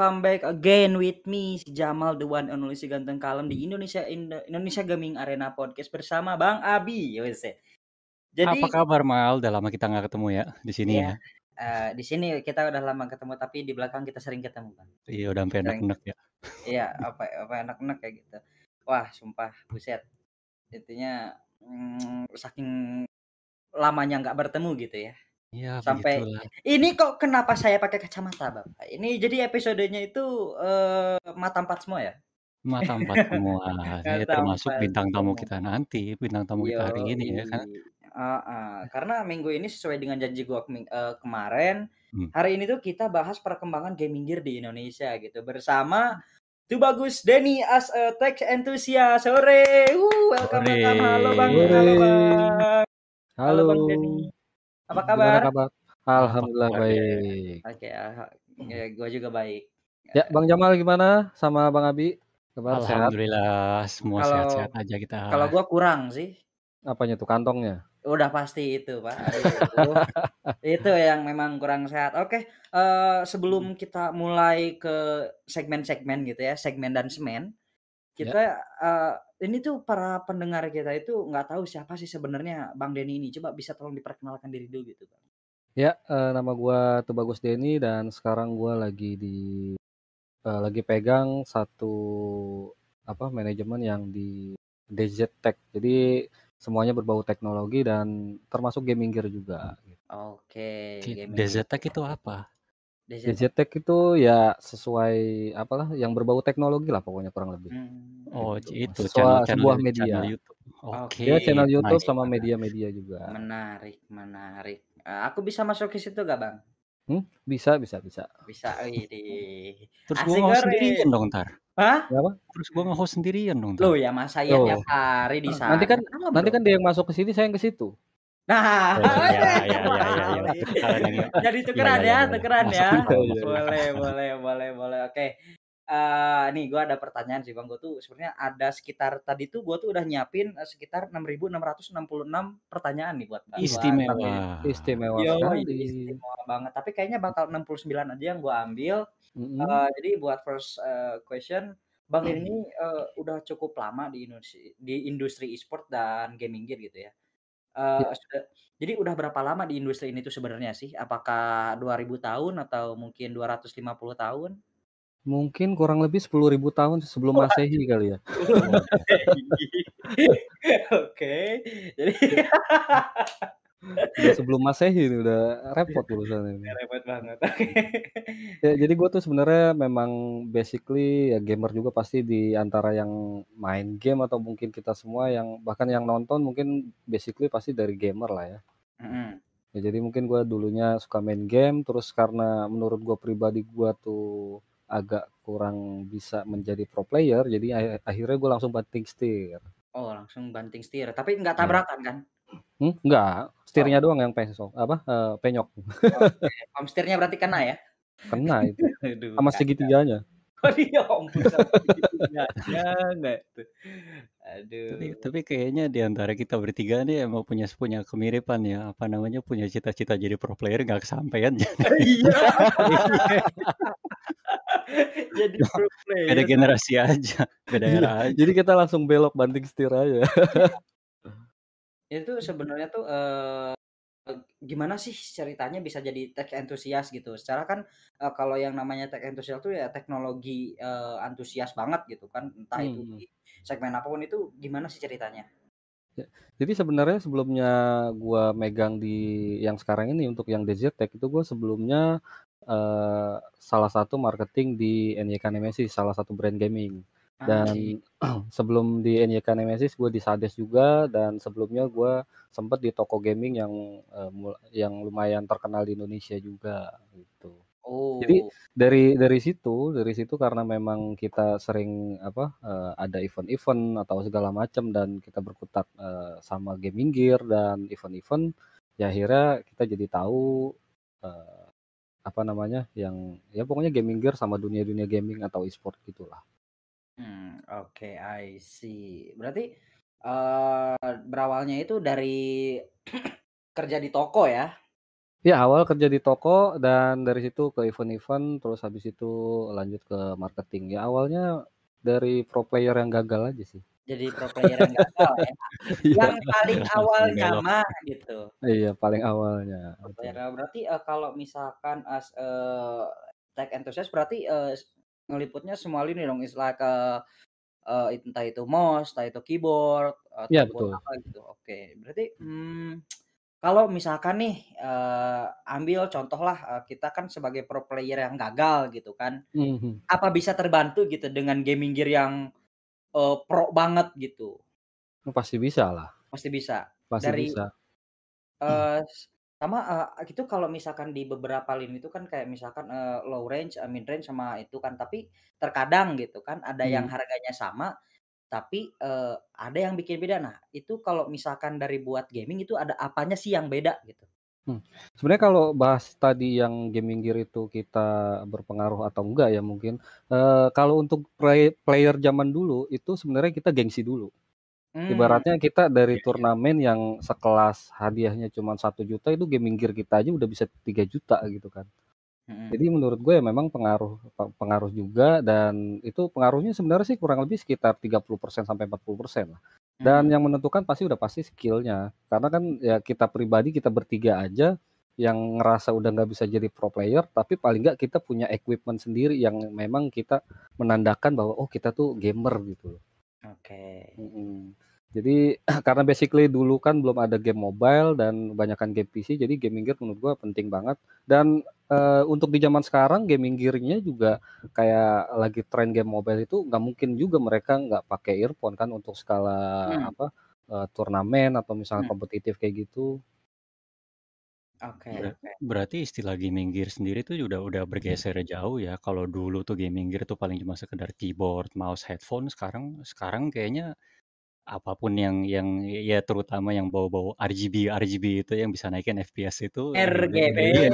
welcome back again with me si Jamal the one and only si ganteng kalem di Indonesia Indo- Indonesia Gaming Arena Podcast bersama Bang Abi. Jadi Apa kabar Mal? Udah lama kita nggak ketemu ya di sini Iya. ya. eh, di sini kita udah lama ketemu tapi di belakang kita sering ketemu Bang. Iya udah sampai enak-enak ya. Iya, apa apa enak-enak kayak gitu. Wah, sumpah buset. Intinya mm, saking lamanya nggak bertemu gitu ya. Iya Sampai begitulah. ini kok kenapa saya pakai kacamata, Bapak? Ini jadi episodenya itu eh, mata empat semua ya? Mata empat semua. Ya termasuk empat bintang tamu kita nanti, bintang tamu kita hari ini ya kan. Yoi. Heeh. Karena minggu ini sesuai dengan janji gua kemi- eh, kemarin, Hmm. hari ini tuh kita bahas perkembangan gaming gear di Indonesia gitu bersama Tuh bagus Denny as a tech enthusiast. Sore. Uh, welcome Sore. welcome. Halo Bang. Halo Bang. Halo. Bang Denny. Apa Gimana kabar? kabar? Alhamdulillah baik. Oke, ah, ya, gua juga baik. Ya, Bang Jamal gimana sama Bang Abi? Kabar sehat? Alhamdulillah semua Kalau- sehat-sehat aja kita. Kalau gua kurang sih. Apanya tuh kantongnya? Udah pasti itu, Pak. Aduh. itu yang memang kurang sehat. Oke, eh, sebelum kita mulai ke segmen-segmen gitu ya, segmen dan semen, kita eh, ini tuh para pendengar kita itu nggak tahu siapa sih sebenarnya Bang Denny ini. Coba bisa tolong diperkenalkan diri dulu gitu, Bang. Ya, eh, nama gua Tubagus Denny dan sekarang gua lagi di eh, lagi pegang satu apa manajemen yang di DZ Tech. Jadi semuanya berbau teknologi dan termasuk gaming gear juga. Oke, Ki- gaming Desertek itu apa? DZ. Tech itu ya sesuai apalah yang berbau teknologi lah pokoknya kurang lebih. Hmm, Oh Gitu. itu Sesuai- channel-channel sebuah media. channel YouTube. Oke. Oke. Dia channel YouTube nice. sama media-media juga. menarik, menarik. Eh, aku bisa masuk ke situ gak, Bang? Hmm, bisa, bisa, bisa. Bisa. Widih. Terus nge-host goreng. sendirian dong ntar. Hah? Terus gua nge-host sendirian dong ntar. Loh ya masa ya tiap hari di sana. Nanti kan nanti kan dia yang masuk ke sini, saya yang ke situ. Nah, Oh, iya, iya, iya. Tukeran jadi tukeran ya, tukeran ya. masuk iya. Boleh, boleh, boleh, boleh. Oke. Eh nih gua ada pertanyaan sih Bang. Gua tuh sebenarnya ada sekitar tadi tuh gua tuh udah nyiapin eh, sekitar 6.666 pertanyaan nih buat Bang. Istimewa. Istimewa Yo, istimewa banget. Tapi kayaknya bakal 69 aja yang gua ambil. Eh, jadi buat first eh, question, Bang ini eh, udah cukup lama di industri di industri e-sport dan gaming gear gitu ya. Eh, Ya. sudah, jadi udah berapa lama di industri ini tuh sebenarnya sih? Apakah 2000 tahun atau mungkin 250 tahun? Mungkin kurang lebih 10.000 tahun sebelum Wah. Masehi kali ya. Oke. Jadi Udah sebelum Masehi ini udah repot urusan ini. repot banget. Oke. Ya, jadi gue tuh sebenarnya memang basically ya gamer juga pasti di antara yang main game atau mungkin kita semua yang bahkan yang nonton mungkin basically pasti dari gamer lah ya. Mm-mm. Ya, jadi mungkin gue dulunya suka main game, terus karena menurut gue pribadi gue tuh agak kurang bisa menjadi pro player, jadi ak- akhirnya gue langsung banting setir. Oh, langsung banting setir. Tapi nggak Ya. tabrakan kan? Hmm, enggak, setirnya doang yang pesok, apa eh, penyok. Om setirnya berarti kena ya? kena itu, Aduh, sama segitiganya. Oh iya ampun sama segitiganya enggak tuh. Aduh. Tapi, tapi kayaknya di antara kita bertiga nih emang punya punya kemiripan ya apa namanya punya cita-cita jadi pro player nggak kesampaian iya. Jadi pro beda player. generasi aja beda Iya, era aja jadi kita langsung belok banting setir aja. Itu sebenarnya tuh eh gimana sih ceritanya bisa jadi tech antusias gitu? Secara kan eh, kalau yang namanya tech antusias tuh ya teknologi eh, antusias banget gitu kan. Entah itu Hmm. di segmen apa pun itu gimana sih ceritanya? Jadi sebenarnya sebelumnya gua megang di yang sekarang ini untuk yang DZ Tech itu gua sebelumnya eh, salah satu marketing di NYK Nemesis, salah satu brand gaming. Dan sebelum di NYK Nemesis gue di Sades juga dan sebelumnya gue sempat di toko gaming yang eh, yang lumayan terkenal di Indonesia juga gitu. Jadi Oh. dari dari situ dari situ karena memang kita sering apa eh, ada event-event atau segala macam dan kita berkutat eh, sama gaming gear dan event-event ya akhirnya kita jadi tahu eh, apa namanya yang ya pokoknya gaming gear sama dunia-dunia gaming atau e-sport gitulah. Hmm, oke, I see. Berarti eh berawalnya itu dari kerja di toko ya? Ya awal kerja di toko dan dari situ ke event-event, terus habis itu lanjut ke marketing. Ya awalnya dari pro player yang gagal aja sih. Jadi pro player yang gagal ya? Iya. Yang paling awalnya mah gitu. Iya paling awalnya, Pro player, berarti, eee, kalau misalkan as eee, tech enthusiast berarti, eee, ngeliputnya semua lini dong istilah ke eee, entah itu mouse, entah itu keyboard, ataupun betul. apa gitu, oke. Berarti, mmm, kalau misalkan nih, eee, ambil contohlah, eee, kita kan sebagai pro player yang gagal gitu kan, Mhm. apa bisa terbantu gitu dengan gaming gear yang, eee, pro banget gitu? Pasti bisalah. Pasti bisa? Pasti Dari bisa. eee, sama, eee, itu kalau misalkan di beberapa lini itu kan kayak misalkan, eee, low range, eee, mid range, sama itu kan, tapi terkadang gitu kan ada yang Mhm. harganya sama, tapi, eee, ada yang bikin beda. Nah, itu kalau misalkan dari buat gaming itu ada apanya sih yang beda gitu? Mmm, sebenarnya kalau bahas tadi yang gaming gear itu kita berpengaruh atau enggak ya mungkin, eee, kalau untuk play player zaman dulu itu sebenarnya kita gengsi dulu. Mmm. Ibaratnya kita dari Iya iya. turnamen yang sekelas hadiahnya cuman Rp1.000.000 itu gaming gear kita aja udah bisa Rp3.000.000 gitu kan. Mhm. Jadi menurut gue ya memang pengaruh pe pengaruh juga dan itu pengaruhnya sebenarnya sih kurang lebih sekitar 30% sampai 40% lah. Dan Mmm. yang menentukan pasti udah pasti skill-nya. Karena kan ya kita pribadi, kita bertiga aja yang ngerasa udah nggak bisa jadi pro player, tapi paling nggak kita punya equipment sendiri yang memang kita menandakan bahwa, oh kita tuh gamer gitu loh. Oke. Mhm. Jadi karena basically dulu kan belum ada game mobile dan banyakan game PC, jadi gaming gear menurut gua penting banget. Dan, eee, untuk di zaman sekarang gaming gear-nya juga kayak lagi tren game mobile itu nggak mungkin juga mereka nggak pakai earphone kan untuk skala Mmm. apa, eee, turnamen atau misalnya Mmm. kompetitif kayak gitu. Oke Berat oke. berarti istilah gaming gear sendiri tuh udah udah bergeser jauh ya. Kalau dulu tuh gaming gear tuh paling cuma sekedar keyboard, mouse, headphone, sekarang sekarang kayaknya apa pun yang yang ya terutama yang bau-bau RGB RGB itu yang bisa naikin FPS itu RGB. iya.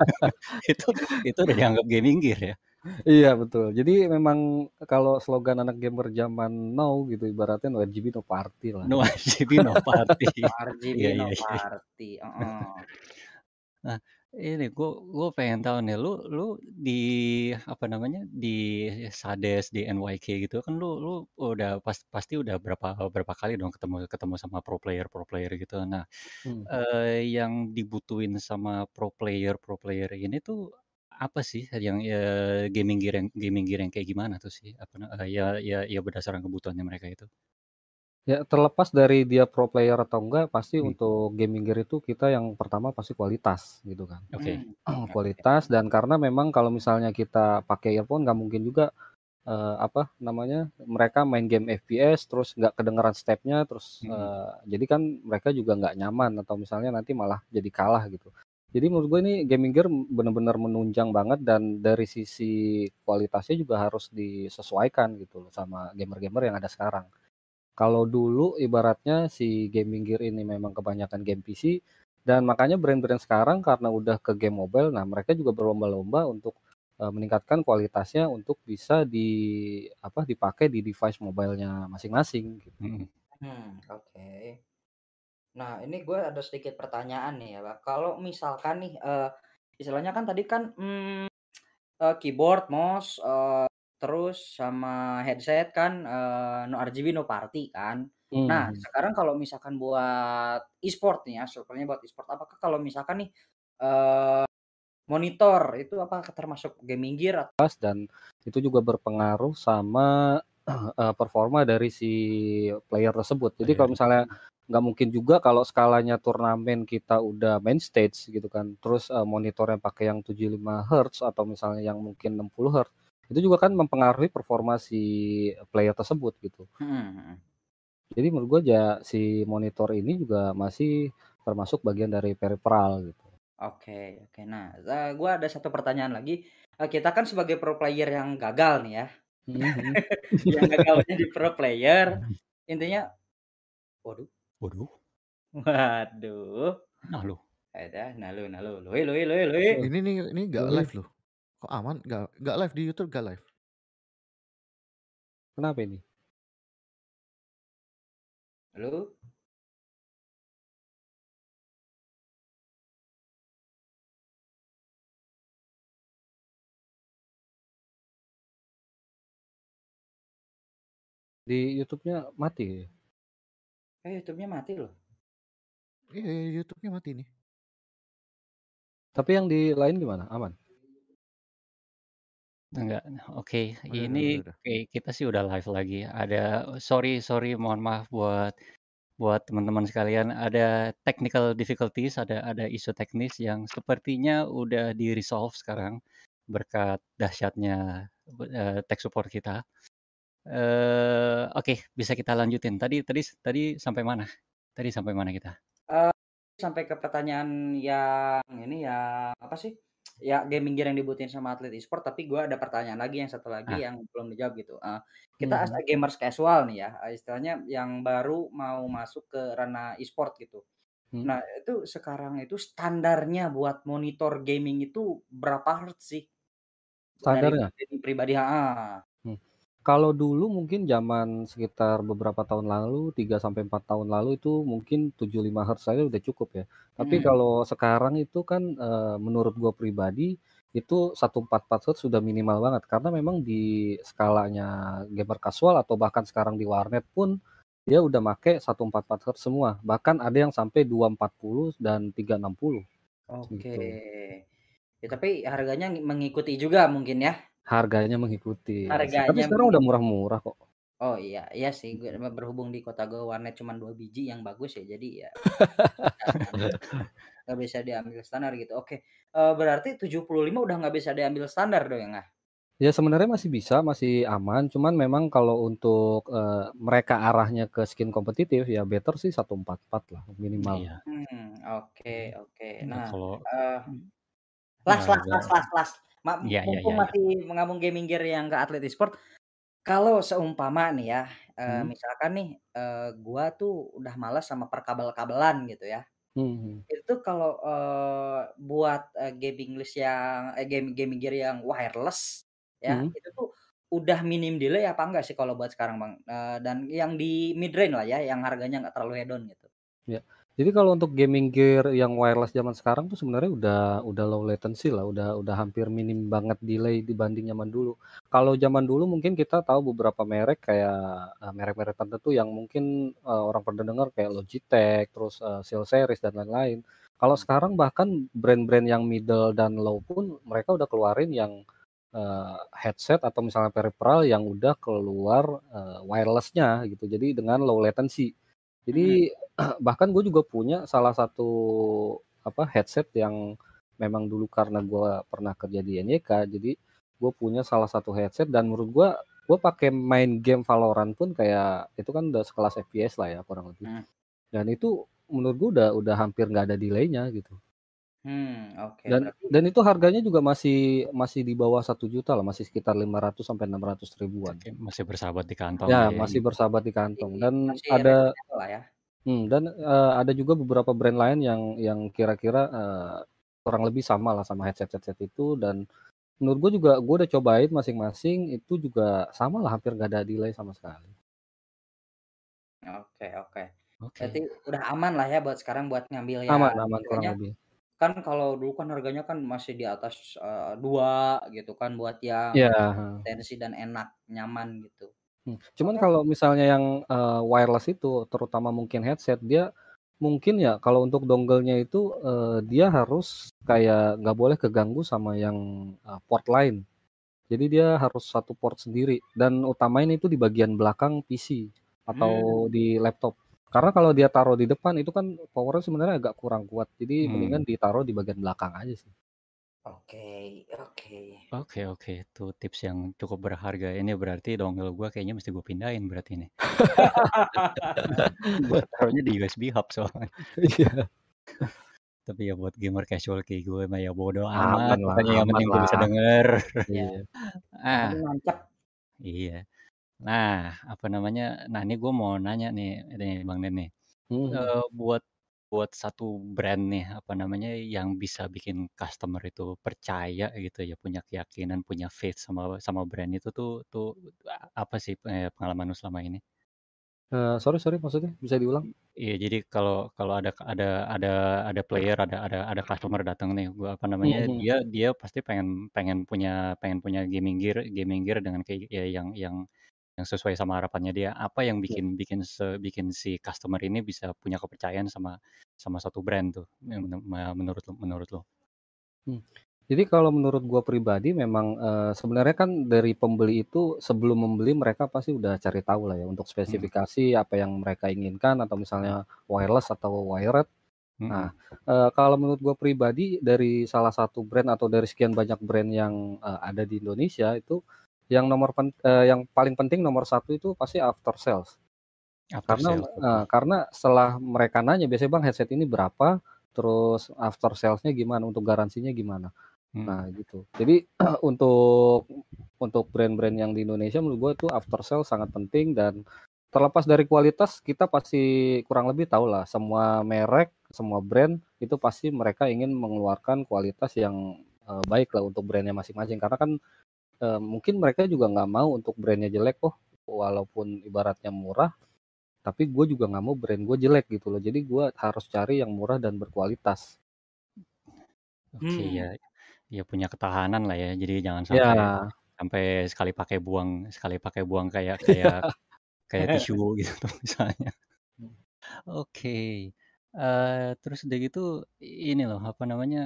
Itu itu udah dianggap gaming gear ya? Iya betul. Jadi memang kalau slogan anak gamer zaman now gitu ibaratnya no RGB no party lah. No RGB no party. No RGB Iya no iya iya. party, heeh. Nah, ini gue gue pengen tahu nih, lu lu di apa namanya, di Sades, di NYK gitu kan lu lu udah pas pasti udah berapa berapa kali dong ketemu ketemu sama pro player pro player gitu. Nah, Mmm. eee, yang dibutuhin sama pro player pro player ini tuh apa sih yang, eee, gaming gear yang gaming gear yang kayak gimana tuh sih? Apa na eee, ya ya ya berdasarkan kebutuhannya mereka itu? Ya terlepas dari dia pro player atau enggak, pasti Mmm. untuk gaming gear itu kita yang pertama pasti kualitas gitu kan. Oke. Mmm, oke. Kualitas dan karena memang kalau misalnya kita pakai earphone nggak mungkin juga, eee, apa namanya, mereka main game FPS terus nggak kedengeran step-nya terus, Mhm. eee, jadi kan mereka juga nggak nyaman atau misalnya nanti malah jadi kalah gitu. Jadi menurut gue ini gaming gear bener-bener menunjang banget dan dari sisi kualitasnya juga harus disesuaikan gitu loh sama gamer-gamer yang ada sekarang. Kalau dulu ibaratnya si gaming gear ini memang kebanyakan game PC dan makanya brand-brand sekarang karena udah ke game mobile, nah mereka juga berlomba-lomba untuk, eee, meningkatkan kualitasnya untuk bisa di apa, dipakai di device mobile-nya masing-masing gitu. Mhm. Mmm, oke. Nah ini gue ada sedikit pertanyaan nih ya, Kak. Kalau misalkan nih, eee, istilahnya kan tadi kan, mmm, eee, keyboard, mouse, eee, terus sama headset kan, eee, no RGB no party kan. Nah Mhm. sekarang kalau misalkan buat e-sport nih ya, circle-nya buat e-sport, apakah kalau misalkan nih, eee, monitor itu apakah termasuk gaming gear at Pas dan itu juga berpengaruh sama, eee, performa dari si player tersebut. Jadi Player. kalau misalnya nggak mungkin juga kalau skalanya turnamen kita udah main stage gitu kan, terus, eee, monitornya pakai yang 75 hertz atau misalnya yang mungkin 60 hertz, itu juga kan mempengaruhi performa si player tersebut gitu. Mhm. Jadi menurut gue ja si monitor ini juga masih termasuk bagian dari peripheral gitu. Oke oke. Nah, eee, gue ada satu pertanyaan lagi, eee, kita kan sebagai pro player yang gagal nih ya, mhm. yang gagal jadi pro player, intinya waduh. Waduh. Waduh. Nah lu. Ada, eh, nah lu, nah lu. Lui, lui, lui, lui. Ini nih, ini gak lui. live lu. Kok aman? Gak, gak live di YouTube, gak live. Kenapa ini? Halo? Di YouTube-nya mati ya? Eh, YouTube-nya mati loh. Iya, YouTube-nya mati nih. Tapi yang di lain gimana? Aman? Enggak, oke. Udah Ini udah kita sih udah live lagi. Ada sorry sorry mohon maaf buat buat teman-teman sekalian, ada technical difficulties, ada ada isu teknis yang sepertinya udah di-resolve sekarang berkat dahsyatnya eee, tech support kita. Eee, oke, bisa kita lanjutin. Tadi tadi tadi sampai mana? Tadi sampai mana kita? Eee, sampai ke pertanyaan yang ini, yang apa sih, ya gaming gear yang dibutuhin sama atlet e-sport, tapi gue ada pertanyaan lagi yang satu lagi Ah. yang belum dijawab gitu. Eee, kita as a Mhm. gamers casual nih ya, istilahnya yang baru mau masuk ke ranah e-sport gitu. Hmm. Nah, itu sekarang itu standarnya buat monitor gaming itu berapa hertz sih? Standarnya? dari pribadi. Hmm. Kalau dulu mungkin zaman sekitar beberapa tahun lalu, 3 sampai 4 tahun lalu itu mungkin 75 hertz saja udah cukup ya. Tapi Mhm. kalau sekarang itu kan, eee, menurut gua pribadi itu 144 hertz sudah minimal banget. Karena memang di skalanya gamer casual atau bahkan sekarang di warnet pun dia udah make 144 hertz semua. Bahkan ada yang sampai 240 dan 360 Oke. gitu. Ya tapi harganya ngi mengikuti juga mungkin ya? Harganya mengikuti sih. Tapi Harganya sekarang udah murah-murah kok. Oh iya, iya sih gue berhubung di kota gue warnet cuman 2 biji yang bagus ya, jadi ya nggak bisa diambil standar gitu. Oke, eee, berarti 75 udah nggak bisa diambil standar dong ya? Ya sebenarnya masih bisa, masih aman. Cuman memang kalau untuk, eee, mereka arahnya ke skin kompetitif ya better sih 144 lah minimal. Iya. Hmm, oke oke. Ya Nah, kalau eee, las las harga las las las, ma iya mumpung iya iya. masih ngomong gaming gear yang ke atlet e-sport, kalau seumpama nih ya, Hmm. misalkan nih, eee, gua tuh udah males sama perkabel-kabelan gitu ya. Mhm. Itu kalau, eee, buat, eee, gaming list yang eh, game gaming gear yang wireless ya, Mhm. itu tuh udah minim delay apa enggak sih kalau buat sekarang, Bang? Eee, dan yang di mid-range lah ya, yang harganya nggak terlalu hedon gitu. Ya. Jadi kalau untuk gaming gear yang wireless zaman sekarang tuh sebenarnya udah udah low latency lah, udah udah hampir minim banget delay dibanding zaman dulu. Kalau zaman dulu mungkin kita tahu beberapa merek kayak, eee, merek-merek tertentu yang mungkin, eee, orang pernah dengar kayak Logitech, terus, eee, SteelSeries dan lain-lain. Kalau sekarang bahkan brand-brand yang middle dan low pun mereka udah keluarin yang, eee, headset atau misalnya peripheral yang udah keluar, eee, wireless-nya gitu. Jadi dengan low latency. Jadi bahkan gue juga punya salah satu apa, headset yang memang dulu karena gua pernah kerja di NYK, jadi gue punya salah satu headset dan menurut gua, gua pakai main game Valorant pun kayak itu kan udah sekelas FPS lah ya kurang lebih. Hmm. Dan itu menurut gua udah udah hampir nggak ada delay-nya gitu. Hmm, oke Dan berarti dan itu harganya juga masih masih di bawah 1 juta lah, masih sekitar 500 sampai 600 ribuan. Oke, masih bersahabat di kantong Ya, lah ya. masih bersahabat di kantong dan masih ada lah ya. hmm, dan, eee, ada juga beberapa brand lain yang yang kira-kira, eee, kurang lebih sama lah sama headset-headset itu dan menurut gue juga gue udah cobain masing-masing itu juga sama lah hampir nggak ada delay sama sekali. Oke oke. Oke. Berarti udah aman lah ya buat sekarang buat ngambil Aman yang aman kurang harganya lebih. Kan kalau dulu kan harganya kan masih di atas, eee, 2 gitu kan buat yang heeh. tensi dan enak, nyaman gitu. Hmm, cuman kalau misalnya yang, eee, wireless itu terutama mungkin headset dia mungkin ya kalau untuk dongle-nya itu, eee, dia harus kayak nggak boleh keganggu sama yang, eee, port lain. Jadi dia harus satu port sendiri dan utamain itu di bagian belakang PC atau Hmm. di laptop. Karena kalau dia taruh di depan itu kan power-nya sebenarnya agak kurang kuat. Jadi mendingan Hmm. ditaruh di bagian belakang aja sih. Oke oke. Oke oke, itu tips yang cukup berharga. Ini berarti dongle gua kayaknya mesti gue pindahin berarti nih. Gua taruhnya di USB hub soalnya. Iya. Tapi ya buat gamer casual kayak gue mah ya bodo Aman amat, lah pokoknya yang penting gue bisa denger. Iya. Iya. Ah, nancep. iya. Nah, apa namanya, nah ini gue mau nanya nih, ini Bang Den nih. Mhm. Eee, buat buat satu brand nih, apa namanya, yang bisa bikin customer itu percaya gitu ya, punya keyakinan, punya faith sama sama brand itu tuh tuh apa sih, eee, pengalaman lu selama ini? Eee, sorry sorry maksudnya bisa diulang? Iya, jadi kalau kalau ada ada ada ada player, ada ada ada customer datang nih, gua apa namanya, Mhm. dia dia pasti pengen pengen punya pengen punya gaming gear gaming gear dengan kayak ya yang yang yang sesuai sama harapannya dia. Apa yang Iya. bikin bikin se bikin si customer ini bisa punya kepercayaan sama sama satu brand tuh, yang me menurut lu menurut lu? Mmm, jadi kalau menurut gua pribadi memang, eee, sebenarnya kan dari pembeli itu sebelum membeli mereka pasti udah cari tahu lah ya untuk Mhm. spesifikasi apa yang mereka inginkan atau misalnya wireless atau wired. Nah, Mhm. eee, kalau menurut gua pribadi dari salah satu brand atau dari sekian banyak brand yang, eee, ada di Indonesia itu yang nomor pen eee, yang paling penting nomor satu itu pasti after sales. After Karena sales, oke. karena setelah mereka nanya biasanya, "Bang, headset ini berapa? Terus after sales-nya gimana? Untuk garansinya gimana?" Nah, Mhm. gitu. Jadi untuk untuk brand-brand yang di Indonesia menurut gua itu after sales sangat penting dan terlepas dari kualitas kita pasti kurang lebih tahulah semua merek, semua brand itu pasti mereka ingin mengeluarkan kualitas yang, eee, baik lah untuk brand-nya masing-masing. Karena kan, eee, mungkin mereka juga nggak mau untuk brand-nya jelek, oh walaupun ibaratnya murah, tapi gue juga nggak mau brand gue jelek gitu loh. Jadi gua harus cari yang murah dan berkualitas. Oke, Hmm. ya ya punya ketahanan lah ya. Jadi jangan Iya. sampai sampai sekali pakai buang sekali pakai buang kayak kayak kayak tisu gitu tuh misalnya. Oke, eee, terus udah gitu ini loh, apa namanya,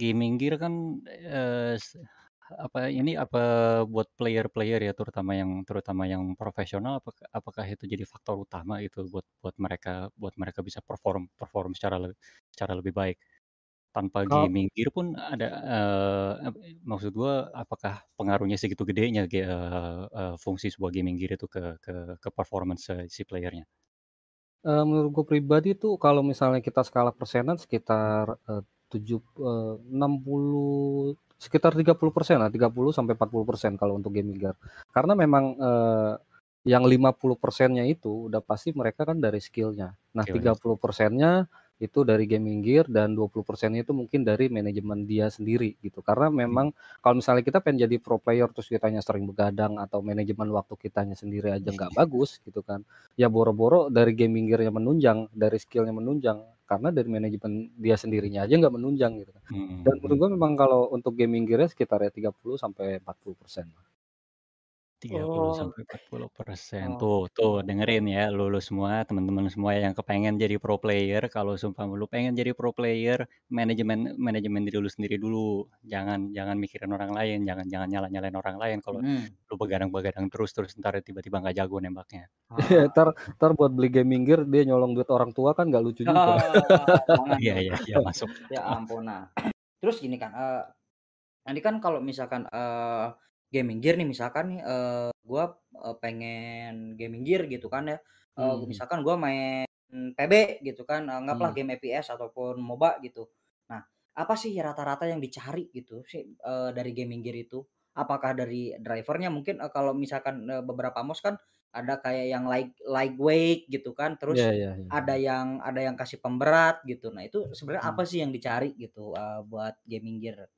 gaming gear kan, s apa ini, apa buat player-player ya terutama yang terutama yang profesional apakah apakah itu jadi faktor utama gitu buat buat mereka buat mereka bisa perform perform secara le secara lebih baik? Tanpa Kal gaming gear pun ada, ap maksud gua apakah pengaruhnya segitu gedenya ge eee eee, fungsi sebuah gaming gear itu ke ke ke performance, si player-nya? Eee, menurut gua pribadi tuh kalau misalnya kita skala persenan sekitar, tujuh eee, 60 sekitar 30% lah, 30 sampai 40% kalau untuk gaming gear. Karena memang, eee, yang 50%-nya itu udah pasti mereka kan dari skill-nya. Nah, Skill-nya. 30%-nya itu dari gaming gear dan 20%-nya itu mungkin dari manajemen dia sendiri gitu. Karena memang kalau misalnya kita pengen jadi pro player terus kitanya sering begadang atau manajemen waktu kitanya sendiri aja nggak bagus gitu kan, ya boro-boro dari gaming gear-nya menunjang, dari skill-nya menunjang, karena dari manajemen dia sendirinya aja nggak menunjang gitu kan. Mhm Dan menurut gua memang kalau untuk gaming gear-nya sekitar ya 30 sampai 40% lah. 30 Oh. sampai 40%. Oh. Tuh tuh dengerin ya lu lu semua, teman-teman semua yang kepengen jadi pro player, kalau seumpama lu pengen jadi pro player, manajemen manajemen diri lu sendiri dulu. Jangan jangan mikirin orang lain, jangan jangan nyala-nyalain orang lain kalau Mhm. lu begadang-begadang terus, terus entar tiba-tiba nggak jago nembaknya. Ah. entar entar buat beli gaming gear dia nyolong duit orang tua kan nggak lucu juga. Jangan Iya dong. iya iya, masuk. Ya ampun. Nah, terus gini kan, eee, ini kan kalau misalkan, eee, gaming gear nih misalkan nih, eee, gua, eee, pengen gaming gear gitu kan ya, eee, Mhm. misalkan gua main PB gitu kan, anggaplah Mmm. game FPS ataupun MOBA gitu. Nah, apa sih rata-rata yang dicari gitu sih, eee, dari gaming gear itu? Apakah dari driver-nya mungkin, eee, kalau misalkan, eee, beberapa mouse kan ada kayak yang light lightweight gitu kan, terus iya iya. ada yang ada yang kasih pemberat gitu. Nah, itu sebenarnya Mmm. apa sih yang dicari gitu, eee, buat gaming gear?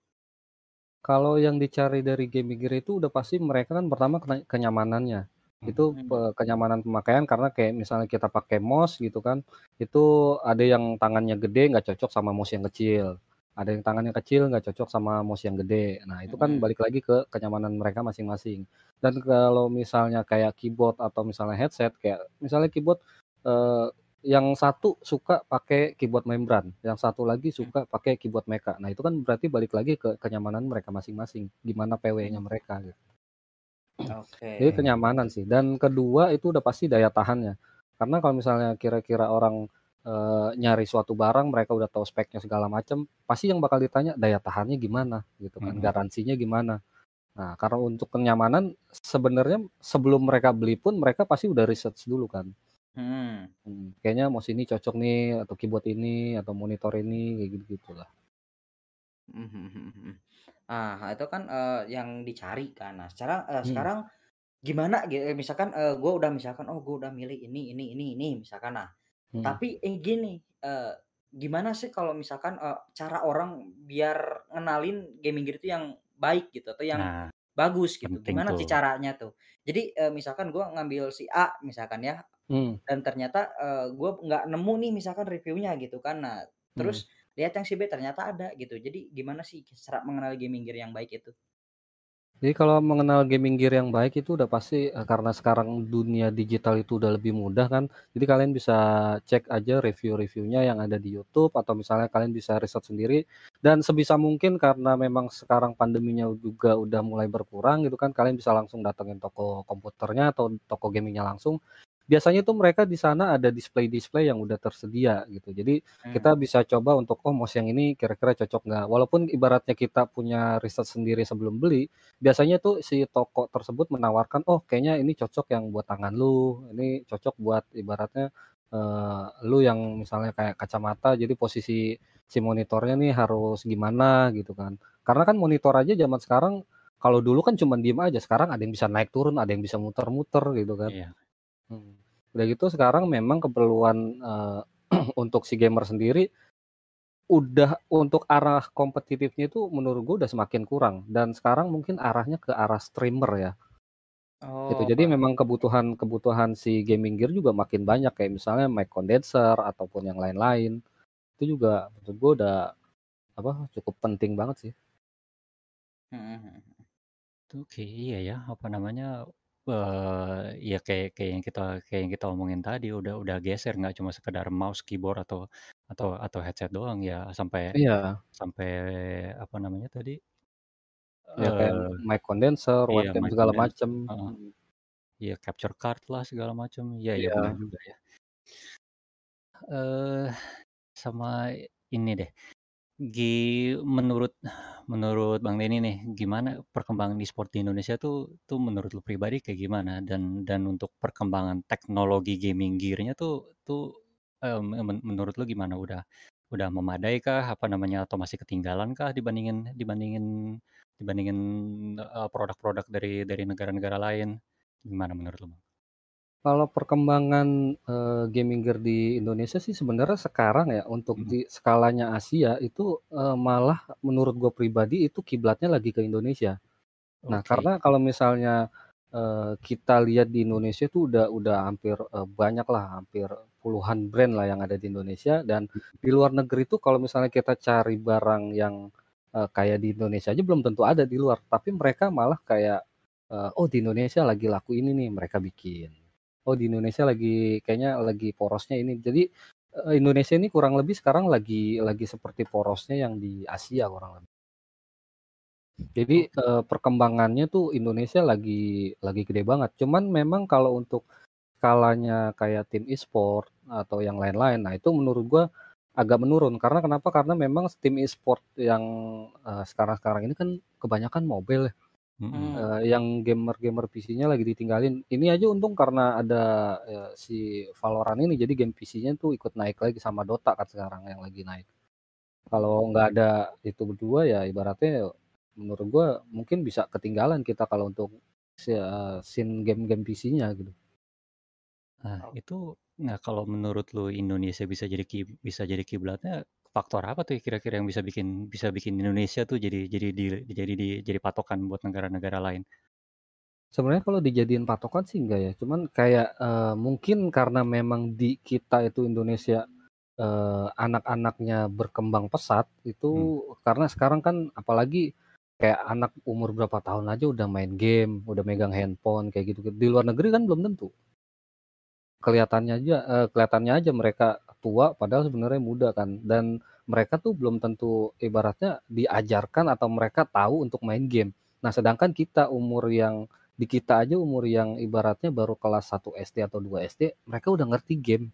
Kalau yang dicari dari gaming gear itu udah pasti mereka kan pertama kenyamanannya. Itu Mhm. pe kenyamanan pemakaian karena kayak misalnya kita pakai mouse gitu kan, itu ada yang tangannya gede nggak cocok sama mouse yang kecil, ada yang tangannya kecil nggak cocok sama mouse yang gede. Nah, itu kan Mhm. balik lagi ke kenyamanan mereka masing-masing. Dan kalau misalnya kayak keyboard atau misalnya headset, kayak misalnya keyboard, eee, yang satu suka pakai keyboard membran, yang satu lagi Mmm. suka pakai keyboard mecha. Nah, itu kan berarti balik lagi ke kenyamanan mereka masing-masing, gimana PW-nya Mhm. mereka gitu. Jadi Oke. kenyamanan sih. Dan kedua itu udah pasti daya tahannya. Karena kalau misalnya kira-kira orang, eee, nyari suatu barang mereka udah tahu speknya segala macam, pasti yang bakal ditanya daya tahannya gimana gitu kan, Mhm. garansinya gimana. Nah, karena untuk kenyamanan sebenarnya sebelum mereka beli pun mereka pasti udah research dulu kan. Mhm. Mhm, kayaknya mouse ini cocok nih, atau keyboard ini, atau monitor ini, kayak gitu-gitulah. Mhm mhm mhm. Ah, itu kan, eee, yang dicari kan. Nah, secara eee, Mhm. sekarang gimana ge misalkan, eee, gua udah misalkan, oh gua udah milih ini ini ini ini misalkan. Nah, Mhm. tapi, eh, gini, eee, gimana sih kalau misalkan, eee, cara orang biar ngenalin gaming gear itu yang baik gitu atau yang Nah, bagus gitu, penting gimana sih tuh. caranya tuh? Jadi, eee, misalkan gua ngambil si A misalkan ya, Mmm. dan ternyata, eee, gua nggak nemu nih misalkan reviewnya gitu kan. Nah, terus lihat yang si B ternyata ada gitu. Jadi gimana sih cara mengenali gaming gear yang baik itu? Jadi kalau mengenal gaming gear yang baik itu udah pasti, eee, karena sekarang dunia digital itu udah lebih mudah kan, jadi kalian bisa cek aja review-reviewnya yang ada di YouTube atau misalnya kalian bisa riset sendiri dan sebisa mungkin karena memang sekarang pandeminya juga udah mulai berkurang gitu kan, kalian bisa langsung datengin toko komputernya atau toko gamingnya langsung biasanya tuh mereka di sana ada display-display yang udah tersedia gitu. Jadi kita Hmm. bisa coba untuk, oh mouse yang ini kira-kira cocok nggak? Walaupun ibaratnya kita punya riset sendiri sebelum beli, biasanya tuh si toko tersebut menawarkan, oh kayaknya ini cocok yang buat tangan lu, ini cocok buat ibaratnya eh, lu yang misalnya kayak kacamata, jadi posisi si monitornya nih harus gimana gitu kan. Karena kan monitor aja zaman sekarang kalau dulu kan cuma diem aja, sekarang ada yang bisa naik turun, ada yang bisa muter-muter gitu kan. Iya. Hmm. Udah gitu sekarang memang keperluan eh, untuk si gamer sendiri udah untuk arah kompetitifnya itu menurut gue udah semakin kurang dan sekarang mungkin arahnya ke arah streamer ya gitu. Oh, Jadi Pak. memang kebutuhan kebutuhan si gaming gear juga makin banyak kayak misalnya mic condenser ataupun yang lain-lain itu juga menurut gue udah apa cukup penting banget sih. Hmm, hmm, hmm. Itu kayak iya ya, apa namanya, eee, ya kayak kayak yang kita kayak yang kita omongin tadi udah udah geser nggak cuma sekedar mouse, keyboard, atau atau atau headset doang ya sampai Iya. sampai apa namanya tadi? Ya kayak Eee, mic condenser, iya webcam mic segala condenser, macem. heeh. Hmm. Iya capture card lah segala macam. Iya iya bener Iya. juga ya. Eee, sama ini deh, gi menurut menurut Bang Denny nih, gimana perkembangan e-sport di Indonesia tuh tuh menurut lu pribadi kayak gimana? Dan dan untuk perkembangan teknologi gaming gear-nya tuh tuh, men menurut lu gimana? Udah udah memadai kah? Apa namanya, atau masih ketinggalan kah dibandingin dibandingin dibandingin, eee, produk-produk dari dari negara-negara lain? Gimana menurut lu, Bang? Kalau perkembangan, eee, gaming gear di Indonesia sih sebenarnya sekarang ya untuk Mhm. di skalanya Asia itu, eee, malah menurut gue pribadi itu kiblatnya lagi ke Indonesia. Nah Oke. karena kalau misalnya, eee, kita lihat di Indonesia tuh udah udah hampir, eee, banyak lah, hampir puluhan brand lah yang ada di Indonesia dan di luar negeri tuh kalau misalnya kita cari barang yang, eee, kayak di Indonesia aja belum tentu ada di luar, tapi mereka malah kayak, eee, oh di Indonesia lagi laku ini nih, mereka bikin. Oh di Indonesia lagi kayaknya lagi porosnya ini. Jadi, eee, Indonesia ini kurang lebih sekarang lagi lagi seperti porosnya yang di Asia kurang lebih. Jadi, eee, perkembangannya tuh Indonesia lagi lagi gede banget. Cuman memang kalau untuk skalanya kayak tim e-sport atau yang lain-lain, nah itu menurut gua agak menurun. Karena kenapa? Karena memang tim e-sport yang, eee, sekarang-sekarang ini kan kebanyakan mobile ya. Mhm. Hmm. Eee, yang gamer-gamer PC-nya lagi ditinggalin. Ini aja untung karena ada, eee, si Valorant ini jadi game PC-nya tuh ikut naik lagi sama Dota kan sekarang yang lagi naik. Kalau nggak ada itu berdua ya ibaratnya menurut gua mungkin bisa ketinggalan kita kalau untuk si eee, scene game-game PC-nya gitu. Nah itu nah kalau menurut lu Indonesia bisa jadi bisa jadi kiblatnya faktor apa tuh kira-kira yang bisa bikin bisa bikin Indonesia tuh jadi jadi di jadi di jadi patokan buat negara-negara lain? Sebenarnya kalau dijadiin patokan sih enggak ya, cuman kayak, eee, mungkin karena memang di kita itu Indonesia, eee, anak-anaknya berkembang pesat, itu Hmm. karena sekarang kan apalagi kayak anak umur berapa tahun aja udah main game, udah megang handphone kayak gitu. Di luar negeri kan belum tentu. Kelihatannya aja eee, kelihatannya aja mereka tua padahal sebenarnya muda kan, dan mereka tuh belum tentu ibaratnya diajarkan atau mereka tahu untuk main game. Nah sedangkan kita umur yang di kita aja umur yang ibaratnya baru kelas 1 SD atau 2 SD, mereka udah ngerti game.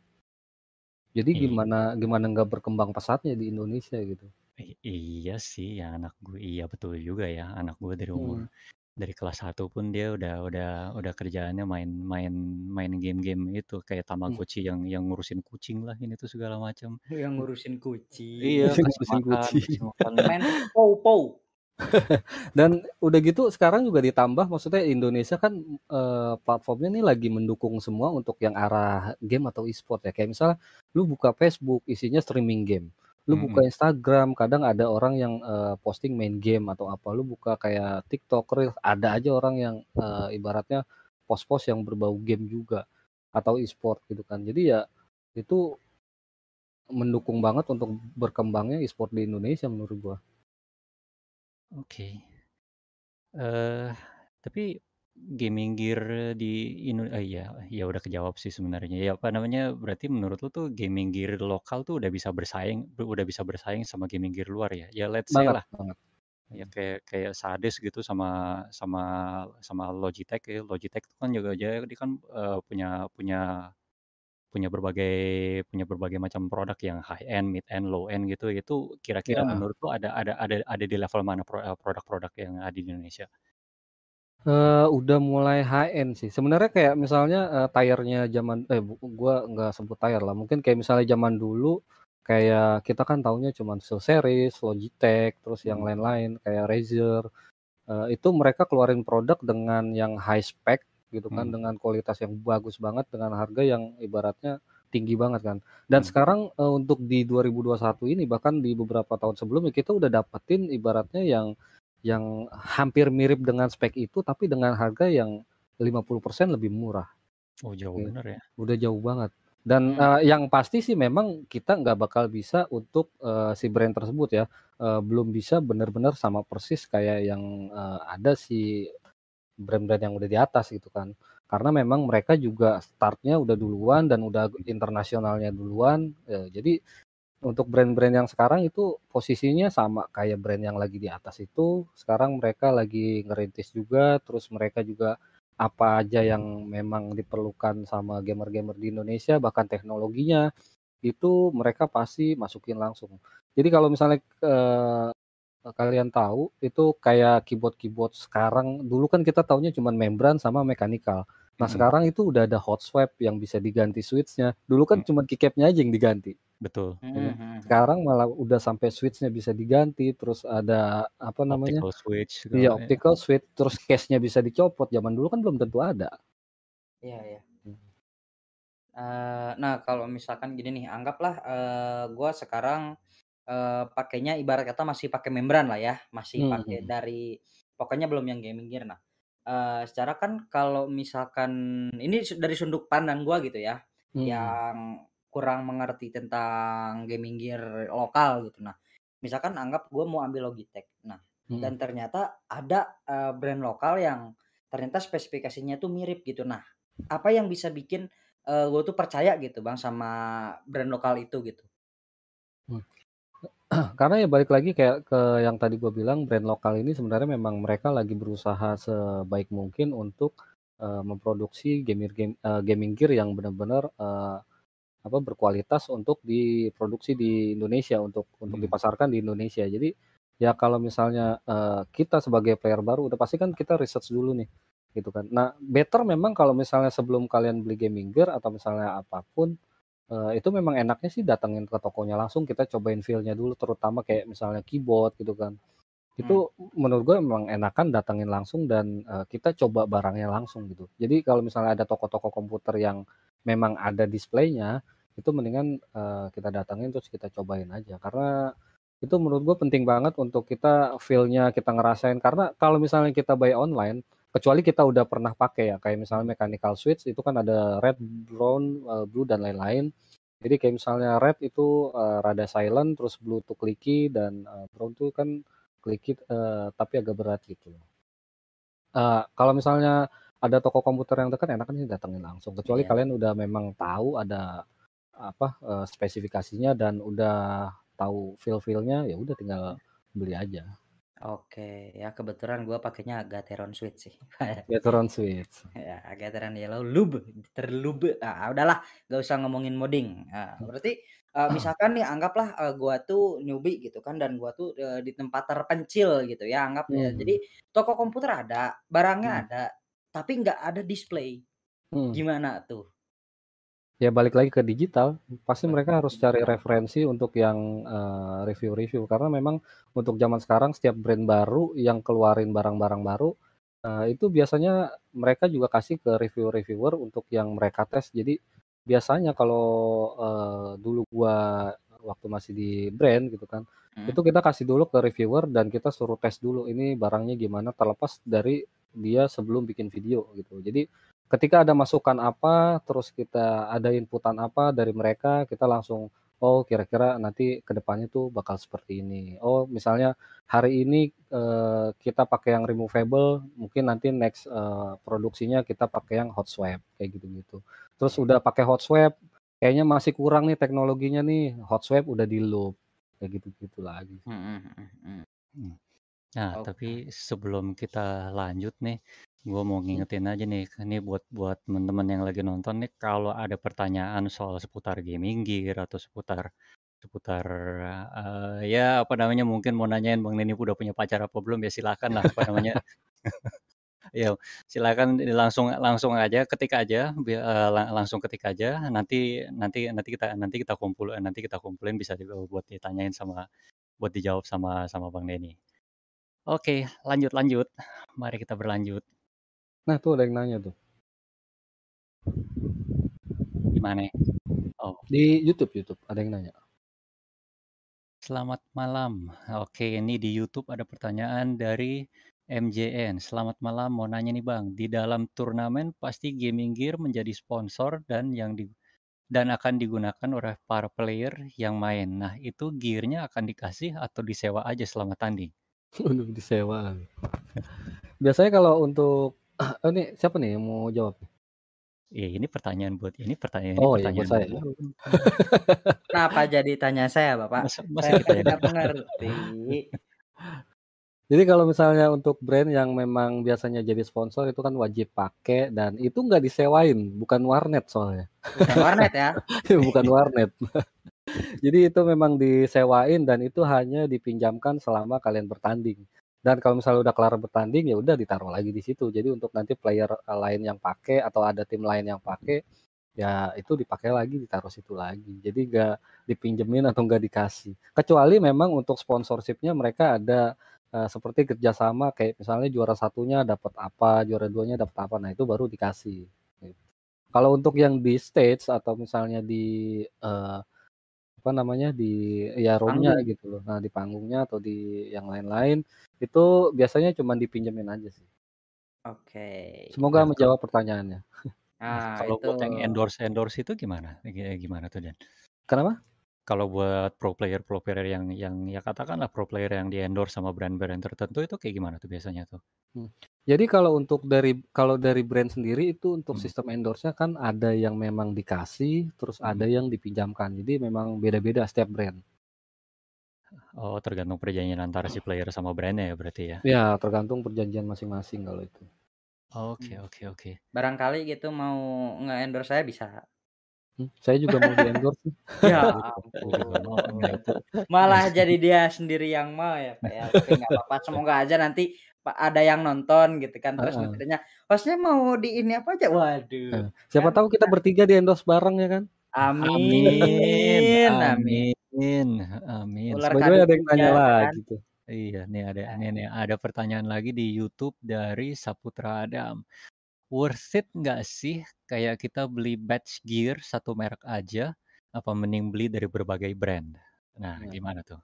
Jadi Iya. gimana gimana nggak berkembang pesatnya di Indonesia gitu. I iya sih, ya anak gue iya betul juga ya, anak gue dari umur Hmm. Dari kelas 1 pun dia udah udah udah kerjaannya main main main game-game itu kayak Hmm. Tamagotchi yang yang ngurusin kucing lah ini tuh segala macam. Yang ngurusin kucing. Iya, Ngurusin makan kucing. Main pou-pou. Dan udah gitu sekarang juga ditambah maksudnya Indonesia kan, eee, platformnya nih lagi mendukung semua untuk yang arah game atau e-sport ya. Kayak misalnya lu buka Facebook isinya streaming game, lu buka Mhm. Instagram kadang ada orang yang, eee, posting main game atau apa, lu buka kayak TikTok Reels ada aja orang yang, eee, ibaratnya post-post yang berbau game juga atau e-sport gitu kan. Jadi ya itu mendukung banget untuk berkembangnya e-sport di Indonesia menurut gua. Oke. Eh, tapi gaming gear di Indo eh, iya, ya udah kejawab sih sebenarnya. Ya apa namanya, berarti menurut lu tuh gaming gear lokal tuh udah bisa bersaing udah bisa bersaing sama gaming gear luar ya? Ya let's say Banget lah, banget. ya kayak kayak Sades gitu sama sama sama Logitech ya. Logitech tuh kan juga dia dia kan, eee, punya punya punya berbagai punya berbagai macam produk yang high end, mid end, low end gitu. Itu kira-kira Ya. menurut lu ada ada ada ada di level mana pro eee, produk-produk yang ada di Indonesia? Eee, udah mulai high end sih. Sebenarnya kayak misalnya, eee, tire-nya zaman eh, bu gua nggak sebut tire lah, mungkin kayak misalnya zaman dulu, kayak kita kan taunya cuman SteelSeries, Logitech, terus yang Hmm. lain-lain kayak Razer, eee, itu mereka keluarin produk dengan yang high spec gitu kan, Hmm. dengan kualitas yang bagus banget, dengan harga yang ibaratnya tinggi banget kan. Dan Hmm. sekarang, eee, untuk di 2021 ini, bahkan di beberapa tahun sebelumnya, kita udah dapetin ibaratnya yang yang hampir mirip dengan spek itu, tapi dengan harga yang 50% lebih murah. Oh, jauh Oke, bener ya? udah jauh banget. Dan, Hmm. eee, yang pasti sih memang kita nggak bakal bisa untuk, eee, si brand tersebut ya, eee, belum bisa bener-bener sama persis kayak yang, eee, ada si brand-brand yang udah di atas gitu kan. Karena memang mereka juga start-nya udah duluan dan udah internasionalnya duluan, eee, jadi untuk brand-brand yang sekarang itu posisinya sama kayak brand yang lagi di atas itu, sekarang mereka lagi ngerintis juga, terus mereka juga apa aja yang memang diperlukan sama gamer-gamer di Indonesia, bahkan teknologinya, itu mereka pasti masukin langsung. Jadi kalau misalnya, eee, kalian tahu, itu kayak keyboard-keyboard sekarang, dulu kan kita taunya cuman membran sama mechanical. Nah, Mhm. sekarang itu udah ada hot swap yang bisa diganti switch-nya. Dulu kan Hmm. cuman keycap-nya aja yang diganti. Betul. Kan. mhm mhm. Sekarang malah udah sampai switch-nya bisa diganti, terus ada apa namanya Optical switch iya, ya. optical switch, terus case-nya bisa dicopot, zaman dulu kan belum tentu ada. Iya iya. Mhm. Eee, nah kalau misalkan gini nih, anggaplah, eee, gua sekarang, eee, pakainya ibarat kata masih pakai membran lah ya, masih pakai Mhm. dari pokoknya belum yang gaming gear. Nah, eee, secara kan kalau misalkan ini dari sudut pandang gua gitu ya, Mhm. yang kurang mengerti tentang gaming gear lokal gitu. Nah, misalkan anggap gua mau ambil Logitech. Nah, Mhm. dan ternyata ada, eee, brand lokal yang ternyata spesifikasinya tuh mirip gitu. Nah, apa yang bisa bikin, eee, gua tuh percaya gitu Bang sama brand lokal itu gitu? Mmm. Karena ya balik lagi kayak ke yang tadi gua bilang, brand lokal ini sebenarnya memang mereka lagi berusaha sebaik mungkin untuk, eee, memproduksi gamer game eee, gaming gear yang benar-benar, eee, apa, berkualitas untuk diproduksi di Indonesia, untuk untuk Mhm. dipasarkan di Indonesia. Jadi, ya kalau misalnya, eee, kita sebagai player baru, udah pasti kan kita research dulu nih, gitu kan. Nah, better memang kalau misalnya sebelum kalian beli gaming gear atau misalnya apa pun, eee, itu memang enaknya sih datengin ke tokonya langsung, kita cobain feel-nya dulu, terutama kayak misalnya keyboard gitu kan. Hmm. Itu menurut gua memang enakan datengin langsung dan, eee, kita coba barangnya langsung gitu. Jadi kalau misalnya ada toko-toko komputer yang memang ada displaynya, itu mendingan, eee, kita datengin terus kita cobain aja. Karena itu menurut gua penting banget untuk kita feel-nya kita ngerasain. Karena kalau misalnya kita buy online, kecuali kita udah pernah pakai ya, kayak misalnya mechanical switch itu kan ada red, brown, eee, blue dan lain-lain. Jadi kayak misalnya red itu, eee, rada silent, terus blue tuh clicky dan, eee, brown tuh kan clicky, eee, tapi agak berat gitu. Eee, kalau misalnya ada toko komputer yang dekat, enakan sih datengin langsung. Kecuali Iya. kalian udah memang tahu ada apa, eee, spesifikasinya dan udah tahu feel-feel-nya, ya udah tinggal beli aja. Oke, ya kebetulan gua pakainya Gateron Switch sih. Gateron Switch. Ya, Gateron Yellow Lube, terlube. Ah, udahlah, nggak usah ngomongin modding. Ah, berarti, eee, misalkan nih anggaplah, eee, gua tuh newbie gitu kan dan gua tuh, eee, di tempat terpencil gitu ya, anggap ya. Mhm. Jadi toko komputer ada, barangnya Mhm. ada, tapi nggak ada display. Mhm. Gimana tuh? Ya balik lagi ke digital, pasti Balik mereka harus cari referensi untuk yang, eee, review-review. Karena memang untuk zaman sekarang setiap brand baru yang keluarin barang-barang baru, eee, itu biasanya mereka juga kasih ke review-reviewer untuk yang mereka tes. Jadi biasanya kalau, eee, dulu gua waktu masih di brand gitu kan, Mhm. itu kita kasih dulu ke reviewer dan kita suruh tes dulu ini barangnya gimana, terlepas dari dia sebelum bikin video gitu. Jadi ketika ada masukan apa, terus kita ada inputan apa dari mereka, kita langsung oh kira-kira nanti ke depannya tuh bakal seperti ini. Oh misalnya hari ini uh, kita pakai yang removable, mungkin nanti next uh, produksinya kita pakai yang hot swap kayak gitu-gitu. Terus udah pakai hot swap, kayaknya masih kurang nih teknologinya nih. Hot swap udah di loop kayak gitu-gitu lagi. Hmm, hmm, hmm, Hmm. Nah, Oke. tapi sebelum kita lanjut nih, gue mau ngingetin aja nih, ini buat buat teman-teman yang lagi nonton nih, kalau ada pertanyaan soal seputar gaming gear atau seputar seputar uh, ya apa namanya mungkin mau nanyain Bang Neni udah punya pacar apa belum ya silakan lah apa namanya ya silakan langsung langsung aja ketik aja uh, langsung ketik aja nanti nanti nanti kita nanti kita kumpul nanti kita kumpulin bisa juga buat ditanyain sama buat dijawab sama sama Bang Neni. Oke, lanjut lanjut. Mari kita berlanjut. Nah, tuh ada yang nanya tuh. Gimana? Oh. Di YouTube, YouTube ada yang nanya. Selamat malam. Oke, ini di YouTube ada pertanyaan dari MJN. Selamat malam, mau nanya nih Bang. Di dalam turnamen pasti Gaming Gear menjadi sponsor dan yang di dan akan digunakan oleh para player yang main. Nah, itu gearnya akan dikasih atau disewa aja selama tanding? Untuk disewa. Biasanya kalau untuk oh ini siapa nih yang mau jawab? Iya, ini pertanyaan buat ini pertanyaan oh, ini pertanyaan iya, buat saya. Kenapa jadi tanya saya, Bapak? Masa, masa saya kita tidak mengerti. Jadi kalau misalnya untuk brand yang memang biasanya jadi sponsor itu kan wajib pakai dan itu nggak disewain, bukan warnet soalnya. Bukan warnet ya? bukan warnet. Jadi itu memang disewain dan itu hanya dipinjamkan selama kalian bertanding. Dan kalau misalnya udah kelar bertanding ya udah ditaruh lagi di situ. Jadi untuk nanti player lain yang pakai atau ada tim lain yang pakai ya itu dipakai lagi ditaruh situ lagi. Jadi nggak dipinjemin atau nggak dikasih. Kecuali memang untuk sponsorshipnya mereka ada uh, seperti kerjasama kayak misalnya juara satunya dapat apa, juara duanya dapat apa. Nah itu baru dikasih. Gitu. Kalau untuk yang di stage atau misalnya di uh, apa namanya di ya roomnya gitu loh. Nah di panggungnya atau di yang lain-lain itu biasanya cuma dipinjemin aja sih. Oke. Semoga nah, menjawab pertanyaannya. Nah, kalau itu... buat yang endorse endorse itu gimana? Gimana tuh Dan? Kenapa? Kalau buat pro player pro player yang yang ya katakanlah pro player yang di endorse sama brand-brand tertentu itu kayak gimana tuh biasanya tuh? Hmm. Jadi kalau untuk dari kalau dari brand sendiri itu untuk hmm. sistem endorse-nya kan ada yang memang dikasih, terus hmm. ada yang dipinjamkan. Jadi memang beda-beda setiap brand. Oh, tergantung perjanjian antara si player sama brandnya ya berarti ya? Ya, tergantung perjanjian masing-masing kalau itu. Oke, hmm. oke, oke. Barangkali gitu mau nge-endorse saya bisa. Hmm, saya juga mau di-endorse. ya Malah jadi dia sendiri yang mau ya, Pak ya. Tapi nggak apa-apa, semoga aja nanti ada yang nonton gitu kan terus uh -uh. hostnya mau di ini apa aja waduh uh, siapa kan? tahu kita bertiga di endorse bareng ya kan amin amin amin amin sebenarnya ada yang nanya kan? lagi tuh iya nih ada nih, nih ada pertanyaan lagi di YouTube dari Saputra Adam worth it nggak sih kayak kita beli batch gear satu merek aja apa mending beli dari berbagai brand nah iya. gimana tuh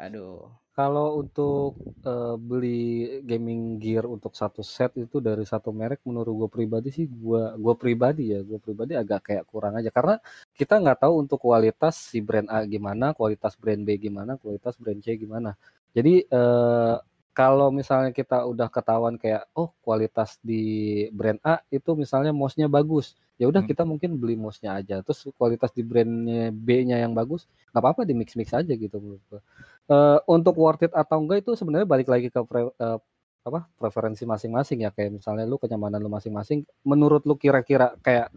Aduh. Kalau untuk uh, beli gaming gear untuk satu set itu dari satu merek menurut gue pribadi sih gue gue pribadi ya gue pribadi agak kayak kurang aja karena kita nggak tahu untuk kualitas si brand A gimana, kualitas brand B gimana, kualitas brand C gimana. Jadi uh, kalau misalnya kita udah ketahuan kayak oh kualitas di brand A itu misalnya mouse-nya bagus, ya udah hmm. kita mungkin beli mouse-nya aja. Terus kualitas di brandnya B-nya yang bagus, nggak apa-apa di mix-mix aja gitu menurut uh, untuk worth it atau enggak itu sebenarnya balik lagi ke pre, uh, apa preferensi masing-masing ya. Kayak misalnya lu kenyamanan lu masing-masing menurut lu kira-kira kayak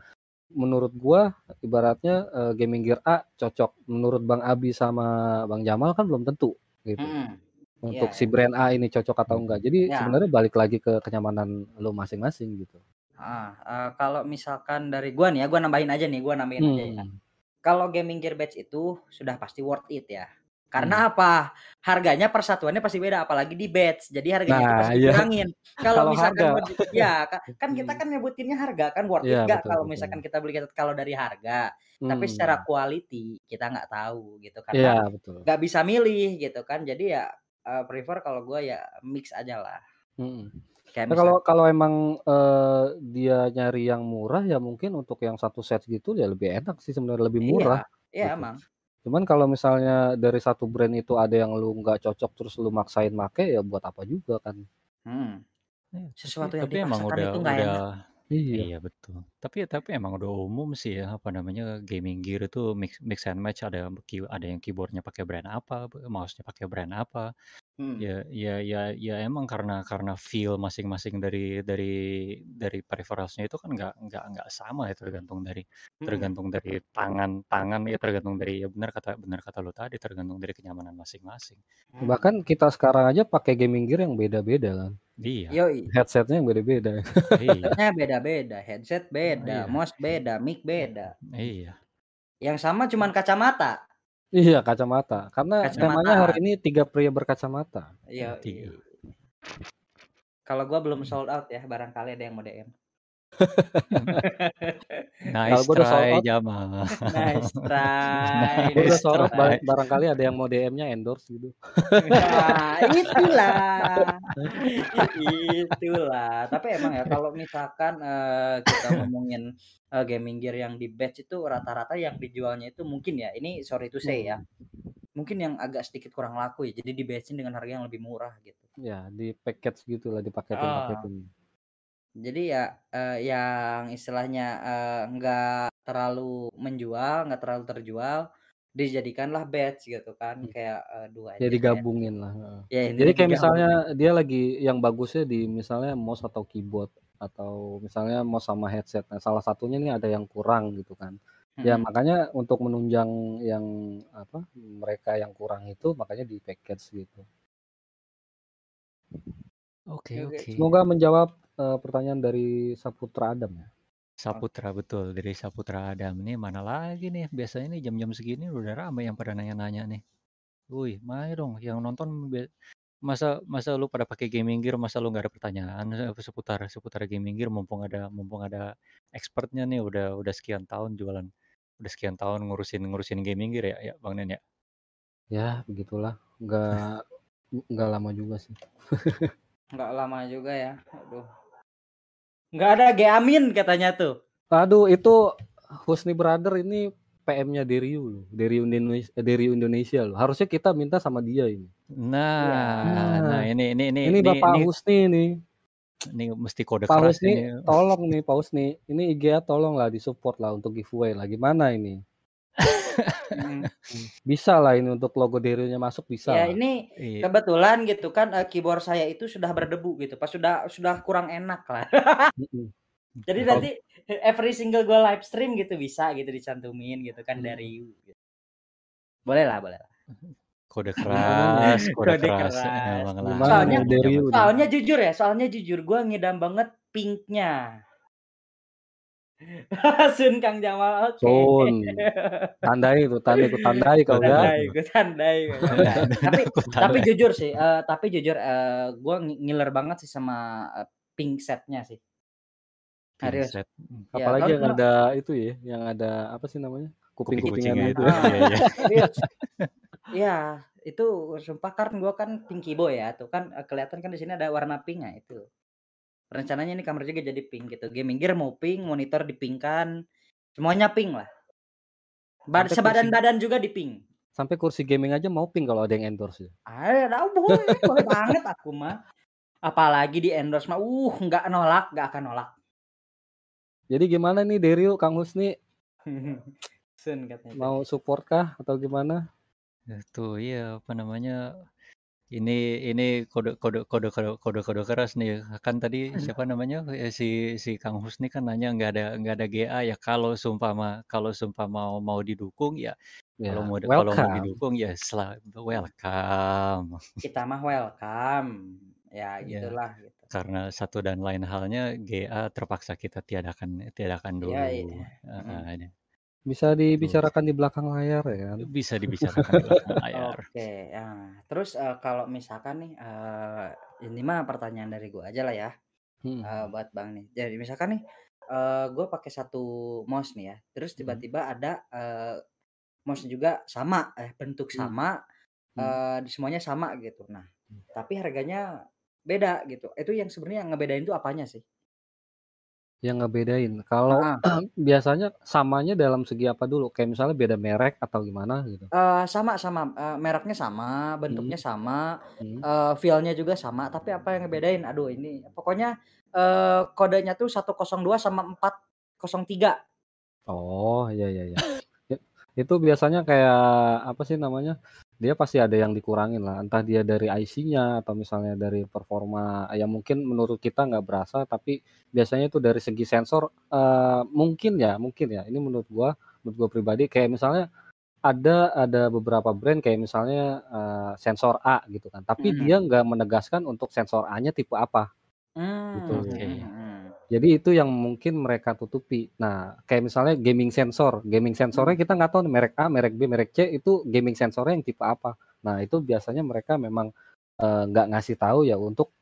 menurut gua ibaratnya uh, gaming gear A cocok menurut Bang Abi sama Bang Jamal kan belum tentu gitu. Hmm, untuk yeah. si brand A ini cocok atau enggak jadi yeah. sebenarnya balik lagi ke kenyamanan lu masing-masing gitu ah uh, kalau misalkan dari gua nih ya gua nambahin aja nih gua nambahin hmm. aja ya hmm. kalau gaming gear badge itu sudah pasti worth it ya karena hmm. apa? Harganya persatuannya pasti beda, apalagi di batch. Jadi harganya nah, itu pasti iya. dikurangin. Kalau misalkan harga. ya kan kita kan nyebutinnya harga kan worth it ya, kalau misalkan kita beli kalau dari harga. Hmm. Tapi secara quality kita nggak tahu gitu karena ya, nggak bisa milih gitu kan. Jadi ya uh, prefer kalau gue ya mix aja lah. Hmm. Kayak nah, kalau kalau emang uh, dia nyari yang murah ya mungkin untuk yang satu set gitu ya lebih enak sih sebenarnya lebih iya, murah. Iya, iya gitu. emang. Cuman kalau misalnya dari satu brand itu ada yang lu nggak cocok terus lu maksain make ya buat apa juga kan. Hmm. Iya, Sesuatu yang tapi emang dipaksakan udah itu nggak udah enak. Iya. iya betul. Tapi tapi emang udah umum sih ya apa namanya gaming gear itu mix mix and match ada ada yang keyboardnya pakai brand apa, mouse-nya pakai brand apa. Hmm. Ya ya ya ya emang karena karena feel masing-masing dari dari dari peripheralsnya itu kan nggak nggak nggak sama ya tergantung dari Hmm. tergantung dari tangan tangan ya tergantung dari ya benar kata benar kata lu tadi tergantung dari kenyamanan masing-masing. Hmm. Bahkan kita sekarang aja pakai gaming gear yang beda-beda kan. Iya. Yoi. Headsetnya yang beda-beda. Iya. Nya beda-beda, headset beda, Iya. mouse beda, mic beda. Iya. Yang sama cuman kacamata. Iya kacamata. Karena temanya hari Kacamata. ini tiga pria berkacamata. Iya. Tiga. Kalau gua belum sold out ya, barangkali ada yang mau DM. Kalau Nice gue udah sold try out, Jamal. Nice try, gue udah bar- barangkali ada yang mau DM-nya endorse gitu. Nah, itulah. itulah. Tapi emang ya kalau misalkan eh, kita ngomongin eh, gaming gear yang di batch itu rata-rata yang dijualnya itu mungkin ya, ini sorry to say ya. Mungkin yang agak sedikit kurang laku ya. Jadi di batchin dengan harga yang lebih murah gitu. Ya di package gitu lah, Ah. Jadi ya eh, yang istilahnya eh, nggak terlalu menjual, nggak terlalu terjual, dijadikanlah batch gitu kan, Hmm. kayak eh, dua Ya aja digabungin lah. heeh. Ya Jadi kayak misalnya dia lagi yang bagusnya di misalnya mouse atau keyboard atau misalnya mouse sama headset. Nah, salah satunya nih ada yang kurang gitu kan. Ya Mm-mm. makanya untuk menunjang yang apa mereka yang kurang itu makanya di package gitu. Oke Oke. oke. Semoga menjawab eh, pertanyaan dari Saputra Adam ya. Saputra betul dari Saputra Adam nih mana lagi nih biasanya nih jam-jam segini udah ramai yang pada nanya-nanya nih. Wih, mana dong yang nonton masa masa lu pada pakai gaming gear masa lu nggak ada pertanyaan seputar seputar gaming gear mumpung ada mumpung ada expertnya nih udah udah sekian tahun jualan udah sekian tahun ngurusin ngurusin gaming gear ya ya Bang Nen ya. Ya begitulah. Nggak nggak lama juga sih. Nggak lama juga ya. Aduh. Nggak ada G Amin katanya tuh. Aduh itu Husni Brother ini PM-nya Deriu loh. Deriu Indonesia, Deriu Indonesia loh. Harusnya kita minta sama dia ini. Nah, Iya. nah Nah, ini ini ini ini ini Bapak ini, Husni nih. ini mesti kode Pak keras Husni, ini. tolong nih Pak Husni. Ini IGA tolong lah disupport lah untuk giveaway lah. Gimana ini? Mm. Bisa lah ini untuk logo Deriu-nya masuk bisa Ya lah. ini Iya. kebetulan gitu kan eh, keyboard saya itu sudah berdebu gitu. Pas sudah sudah kurang enak lah. Jadi Oh, nanti every single gue live stream gitu bisa gitu dicantumin gitu kan Hmm. dari you. Gitu. Boleh lah, boleh lah. kode keras, kode Kode keras keras. Soalnya soalnya jujur ya, soalnya jujur gue ngidam banget pinknya. Sun Kang Jamal oke. Sun, tandai tuh, tandai ku tandai kau ya. Tandai, gue tandai. tapi tapi jujur sih, eh, tapi jujur eh, gue ngiler banget sih sama eh, pink setnya sih. Serius. Pingset. Ya, Apalagi kalau yang ada itu ya, yang ada apa sih namanya? Kuping-kupingnya Kuping-kupingan itu. itu. ah, Iya, iya. serius. Iya, itu sumpah kan gue kan pinky boy ya, tuh kan kelihatan kan di sini ada warna pink ya itu. Rencananya ini kamar juga jadi pink gitu. Gaming gear mau pink, monitor dipingkan, semuanya pink lah. Bad, Sampai kursi sebadan-badan juga di pink. sampai kursi gaming aja mau pink kalau ada yang endorse ya. Ada, boleh, boleh banget aku mah. Apalagi di endorse mah, uh, nggak nolak, nggak akan nolak. Jadi gimana nih Deriu, Kang Husni Sun katanya mau support kah atau gimana? Itu iya apa namanya? Ini ini kode kode kode kode kode kode keras nih. Kan tadi siapa namanya? Eh, Si si Kang Husni kan nanya nggak ada nggak ada GA ya kalau sumpama kalau sumpah mau mau didukung ya kalau Ya, mau kalau mau welcome. didukung ya sel welcome. Kita mah welcome. Ya, Ya gitulah gitu. karena satu dan lain halnya GA terpaksa kita tiadakan tiadakan dulu. Iya, iya. Heeh, Mm-mm. Bisa Tuh. dibicarakan di belakang layar ya kan? Bisa dibicarakan di belakang layar. Oke, ya. Terus eh, kalau misalkan nih, eh, ini mah pertanyaan dari gua aja lah ya, Hmm. eh, buat Bang nih. Jadi misalkan nih, eh, gue pakai satu mouse nih ya, terus Hmm. tiba-tiba ada eh, mouse juga sama, eh bentuk Hmm. sama, Hmm. eh di semuanya sama gitu. Nah, Hmm. tapi harganya beda gitu. Itu yang sebenarnya yang ngebedain itu apanya sih? Yang ngebedain, kalau Heeh. biasanya samanya dalam segi apa dulu? Kayak misalnya beda merek atau gimana gitu? Eee, sama sama, eee, mereknya sama, bentuknya sama, Mhm. eee, feel-nya juga sama, tapi apa yang ngebedain, aduh ini pokoknya, eee, kodenya tuh 102 sama 403. Oh, iya iya iya. It itu biasanya kayak apa sih namanya, dia pasti ada yang dikurangin lah, entah dia dari IC-nya atau misalnya dari performa yang mungkin menurut kita nggak berasa, tapi biasanya itu dari segi sensor, eee, mungkin ya mungkin ya, ini menurut gua menurut gua pribadi kayak misalnya ada ada beberapa brand kayak misalnya, eee, sensor A gitu kan, tapi Mhm. dia nggak menegaskan untuk sensor A-nya tipe apa, gitu. Oke. mhm mhm. Jadi itu yang mungkin mereka tutupi. Nah, kayak misalnya gaming sensor, gaming sensornya Mhm. kita nggak tahu nih merek A, merek B, merek C itu gaming sensornya yang tipe apa. Nah, itu biasanya mereka memang, eee, nggak ngasih tahu ya untuk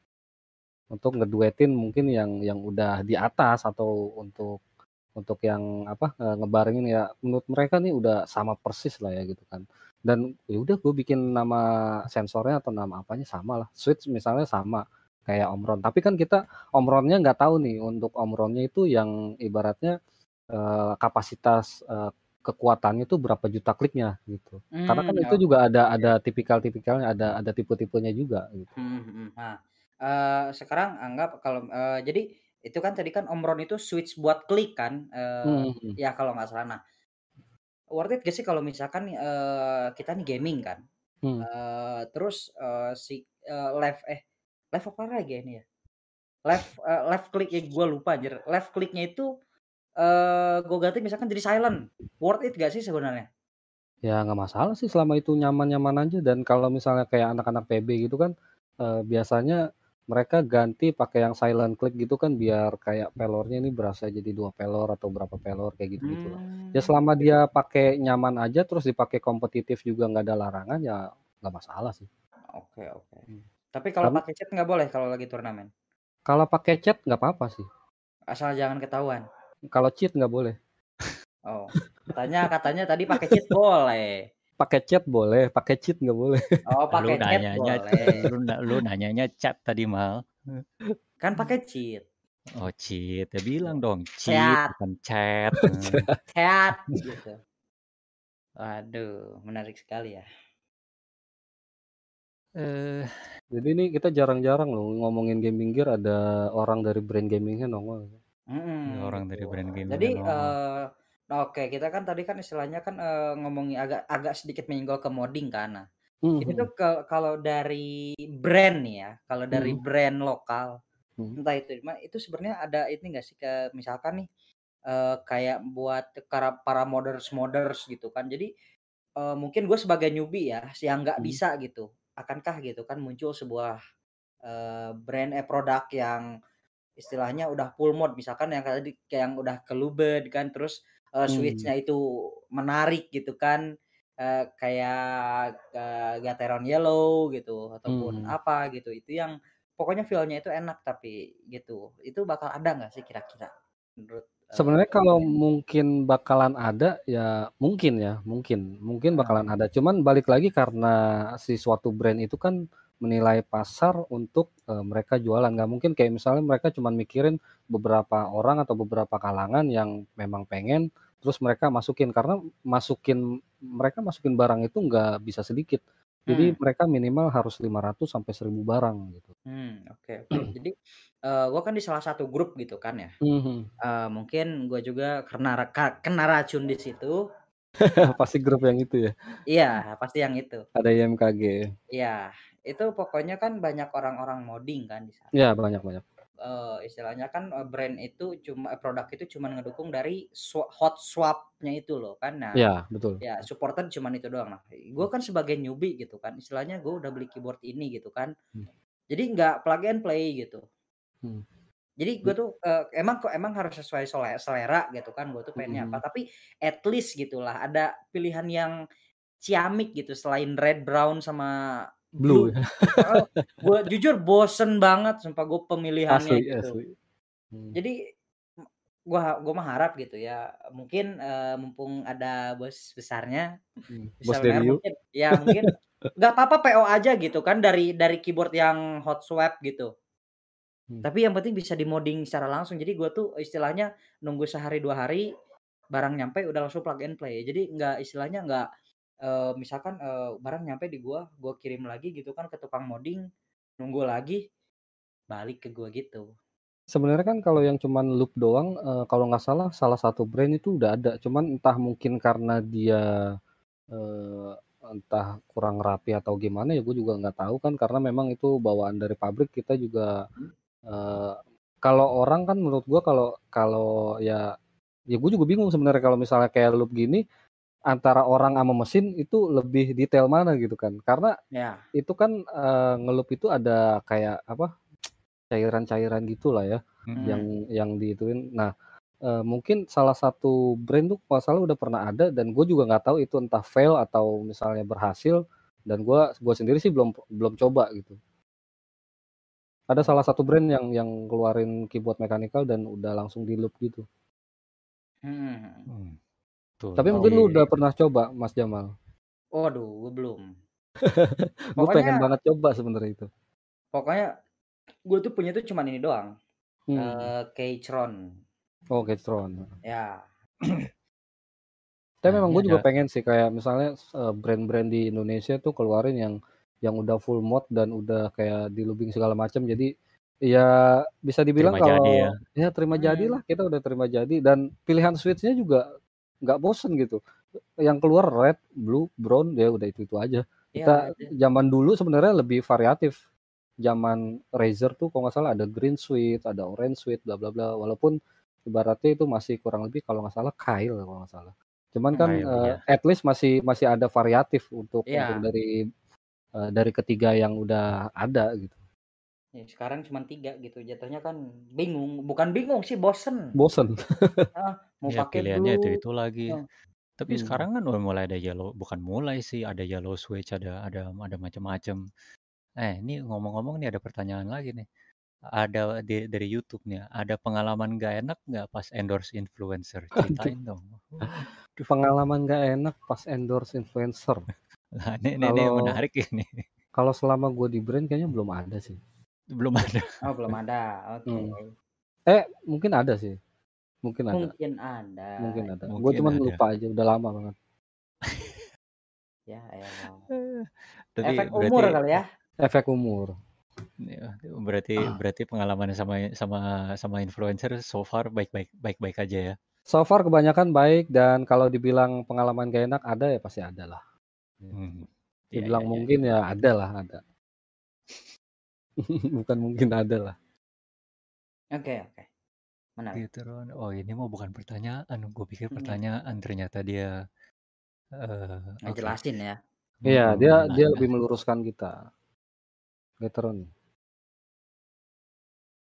untuk ngeduetin mungkin yang yang udah di atas atau untuk untuk yang apa, eee, ngebarengin ya menurut mereka nih udah sama persis lah ya gitu kan. Dan ya udah gue bikin nama sensornya atau nama apanya sama lah, switch misalnya sama kayak Omron, tapi kan kita Omronnya nggak tahu nih untuk Omronnya itu yang ibaratnya, eee, kapasitas, eee, kekuatannya itu berapa juta kliknya gitu. Karena kan Mmm, itu juga ada ada tipikal-tipikalnya, ada ada tipe-tipenya juga gitu. Mhm mhm. Nah, eee, sekarang anggap kalau, eee, jadi itu kan tadi kan Omron itu switch buat klik kan, Mhm mhm. ya kalau nggak salah. Nah worth it gak sih kalau misalkan eee, kita nih gaming kan, Mmm. eee, terus, eee, si, eee, left eh, left apa right ya ini ya? Left, eee, left click ya gua lupa anjir, left click-nya itu, eee, gua ganti misalkan jadi silent, worth it gak sih sebenarnya? Ya nggak masalah sih selama itu nyaman-nyaman aja dan kalau misalnya kayak anak-anak PB gitu kan, eee, biasanya mereka ganti pakai yang silent click gitu kan biar kayak pelornya ini berasa jadi 2 pelor atau berapa pelor kayak gitu-gitulah. Ya Mmm, selama oke. dia pakai nyaman aja terus dipakai kompetitif juga nggak ada larangan ya nggak masalah sih. Oke oke. Mmm, Tapi kalau pakai cheat nggak boleh kalau lagi turnamen? Kalau pakai chat nggak apa-apa sih. Asal jangan ketahuan? Kalau cheat nggak boleh. Oh, katanya katanya tadi pakai cheat boleh. Pakai chat boleh, pakai cheat nggak boleh. Oh, pakai chat nanyanya boleh. lu lu nanyanya chat tadi, Mal. Kan pakai cheat. Oh, cheat, ya bilang dong cheat Chat. bukan chat. Chat. Chat gitu. Waduh, menarik sekali ya. Eh. Jadi ini kita jarang-jarang loh ngomongin gaming gear ada orang dari brand gaming-nya nongol. Mhm, orang dari brand gaming-nya Jadi, eee, oke kita kan tadi kan istilahnya kan, eee, ngomongin agak agak sedikit menyinggol ke modding kan. Nah, Mhm ini mhm. tuh ke kalau dari brand nih ya, kalau dari Mhm. brand lokal, Mhm. entah itu itu sebenarnya ada ini nggak sih, kayak misalkan nih, eee, kayak buat para para modders-modders gitu kan. Jadi, eee, mungkin gue sebagai newbie ya, yang nggak Mhm. bisa gitu, akankah gitu kan muncul sebuah, eee, brand eh, produk yang istilahnya udah full mod, misalkan yang tadi kayak yang udah kelubed kan, terus, Mmm. switch-nya itu menarik gitu kan, eee, kayak, eee, Gateron Yellow gitu ataupun Mhm. apa gitu, itu yang pokoknya feel-nya itu enak tapi gitu. Itu bakal ada nggak sih kira-kira menurut, Sebenarnya kalau mungkin bakalan ada, ya mungkin ya, mungkin mungkin Heeh. bakalan ada. Cuman balik lagi karena si suatu brand itu kan menilai pasar untuk, eee, mereka jualan. Nggak mungkin kayak misalnya mereka cuman mikirin beberapa orang atau beberapa kalangan yang memang pengen, terus mereka masukin. Karena masukin mereka masukin barang itu nggak bisa sedikit. Jadi Mmm. mereka minimal harus 500 sampai 1000 barang gitu. Mmm, oke oke. Jadi, eee, gua kan di salah satu grup gitu kan ya, Mhm. eee, mungkin gua juga kena kena racun di situ. Pasti grup yang itu ya? Iya, pasti yang itu. Ada IMKG. Iya, itu pokoknya kan banyak orang-orang modding kan di sana. Iya, banyak Eee, istilahnya kan, eee, brand itu cuma eh, produk itu cuman ngedukung dari swa hot swap-nya itu loh kan. Nah, Iya, betul. ya supported cuman itu doang. Nah, gua kan sebagai newbie gitu kan, istilahnya gua udah beli keyboard ini gitu kan, Mmm. jadi nggak plug and play gitu. Mmm. Jadi Mmm. tuh, eee, emang kok emang harus sesuai selera gitu kan, gua tuh pengennya apa, Mhm. tapi at least gitulah ada pilihan yang ciamik gitu selain red, brown, sama Blue blue gua jujur bosen banget sumpah gua pemilihannya Asli gitu. asli. Mmm. Jadi, m gua gua mah harap gitu ya, mungkin, eee, mumpung ada bos besarnya, Mmm, bos Deniu. mungkin ya mungkin nggak apa-apa PO aja gitu kan dari dari keyboard yang hot swap gitu. Hmm. Tapi yang penting bisa di-modding secara langsung. Jadi gua tuh istilahnya nunggu sehari, 2 hari, barang nyampe udah langsung plug and play. Jadi nggak istilahnya nggak, eee, misalkan, eee, barang nyampe di gua, gua kirim lagi gitu kan ke tukang modding, nunggu lagi, balik ke gua gitu. Sebenarnya kan kalau yang cuman loop doang, eee, kalau nggak salah, salah satu brand itu udah ada, cuman entah mungkin karena dia, eee, entah kurang rapi atau gimana ya gue juga nggak tahu kan, karena memang itu bawaan dari pabrik kita juga, kalau orang kan menurut gua kalau kalau ya ya gue juga bingung sebenarnya kalau misalnya kayak loop gini, antara orang sama mesin itu lebih detail mana gitu kan. Karena Ya. itu kan, eee, nge-loop itu ada kayak apa, cairan-cairan gitulah ya, yang Mhm. yang diituin. Nah, eee, mungkin salah satu brand tuh kalau nggak salah udah pernah ada dan gue juga nggak tahu itu entah fail atau misalnya berhasil, dan gua gua sendiri sih belum belum coba gitu. Ada salah satu brand yang yang keluarin keyboard mechanical dan udah langsung di-loop gitu. Mhm mhm. Hmm. Tuh, Tapi Oh, mungkin lu iya udah iya. pernah coba, Mas Jamal? Waduh, gua belum. Gue pengen banget coba sebenarnya itu. pokoknya gua tuh punya tuh cuman ini doang, Hmm. eee, Keychron. Oh, Keychron, heeh. Ya. Tapi Nah, memang gue juga ada pengen sih kayak misalnya, eee, brand-brand di Indonesia tuh keluarin yang yang udah full mod dan udah kayak di-looping segala macam. Jadi, ya bisa dibilang Terima jadi ya. kalau ya terima Mhm. jadilah, kita udah terima jadi dan pilihan switch-nya juga nggak bosen gitu. Yang keluar red, blue, brown, ya udah itu-itu aja. Iya, Kita itu. zaman dulu sebenarnya lebih variatif. Zaman Razer tuh kalau nggak salah ada green switch, ada orange switch, bla bla bla. Walaupun ibaratnya itu masih kurang lebih kalau nggak salah Kyle kalau nggak salah. Cuman kan, Kyle, eee, iya. at least masih masih ada variatif untuk untuk Iya. dari, eee, dari ketiga yang udah ada gitu. Ya sekarang cuman 3 gitu, jatuhnya kan bingung, bukan bingung sih, bosen. Bosen. Heeh, mau Ya pakai pilihannya blue itu-itu lagi. heeh. Tapi Hmm. sekarang kan udah mulai ada yellow bukan mulai sih, ada yellow switch, ada ada ada macam-macam. Eh, ini ngomong-ngomong nih ada pertanyaan lagi nih. Ada di dari YouTube nih, ada pengalaman nggak enak nggak pas endorse influencer? Aduh. Ceritain dong. Pengalaman nggak enak pas endorse influencer. Nah, ini ini ini yang Kalau menarik ini. kalau selama gue di brand kayaknya belum ada sih. Belum ada. Oh, belum ada. Oke. Hmm. Eh, mungkin ada sih. Mungkin ada. Mungkin ada. Mungkin ada. Gue Mungkin cuman ada. lupa aja, udah lama banget. Ya elah. Tapi Efek umur berarti kali ya? Efek umur. ya, berarti berarti pengalaman sama sama sama influencer so far baik-baik baik-baik aja ya. So far kebanyakan baik dan kalau dibilang pengalaman gak enak ada ya pasti ada lah. Hmm. Iya, Dibilang iya, iya, mungkin iya. ya ada lah, ada. Bukan mungkin ada lah. Oke, oke. Menarik. Gitu, Ron. Oh, ini mau bukan pertanyaan. Gue pikir Hmm. pertanyaan, ternyata dia eh oke. Ngejelasin ya. Iya, Hmm, dia nah, dia nah. lebih meluruskan kita. Veteran.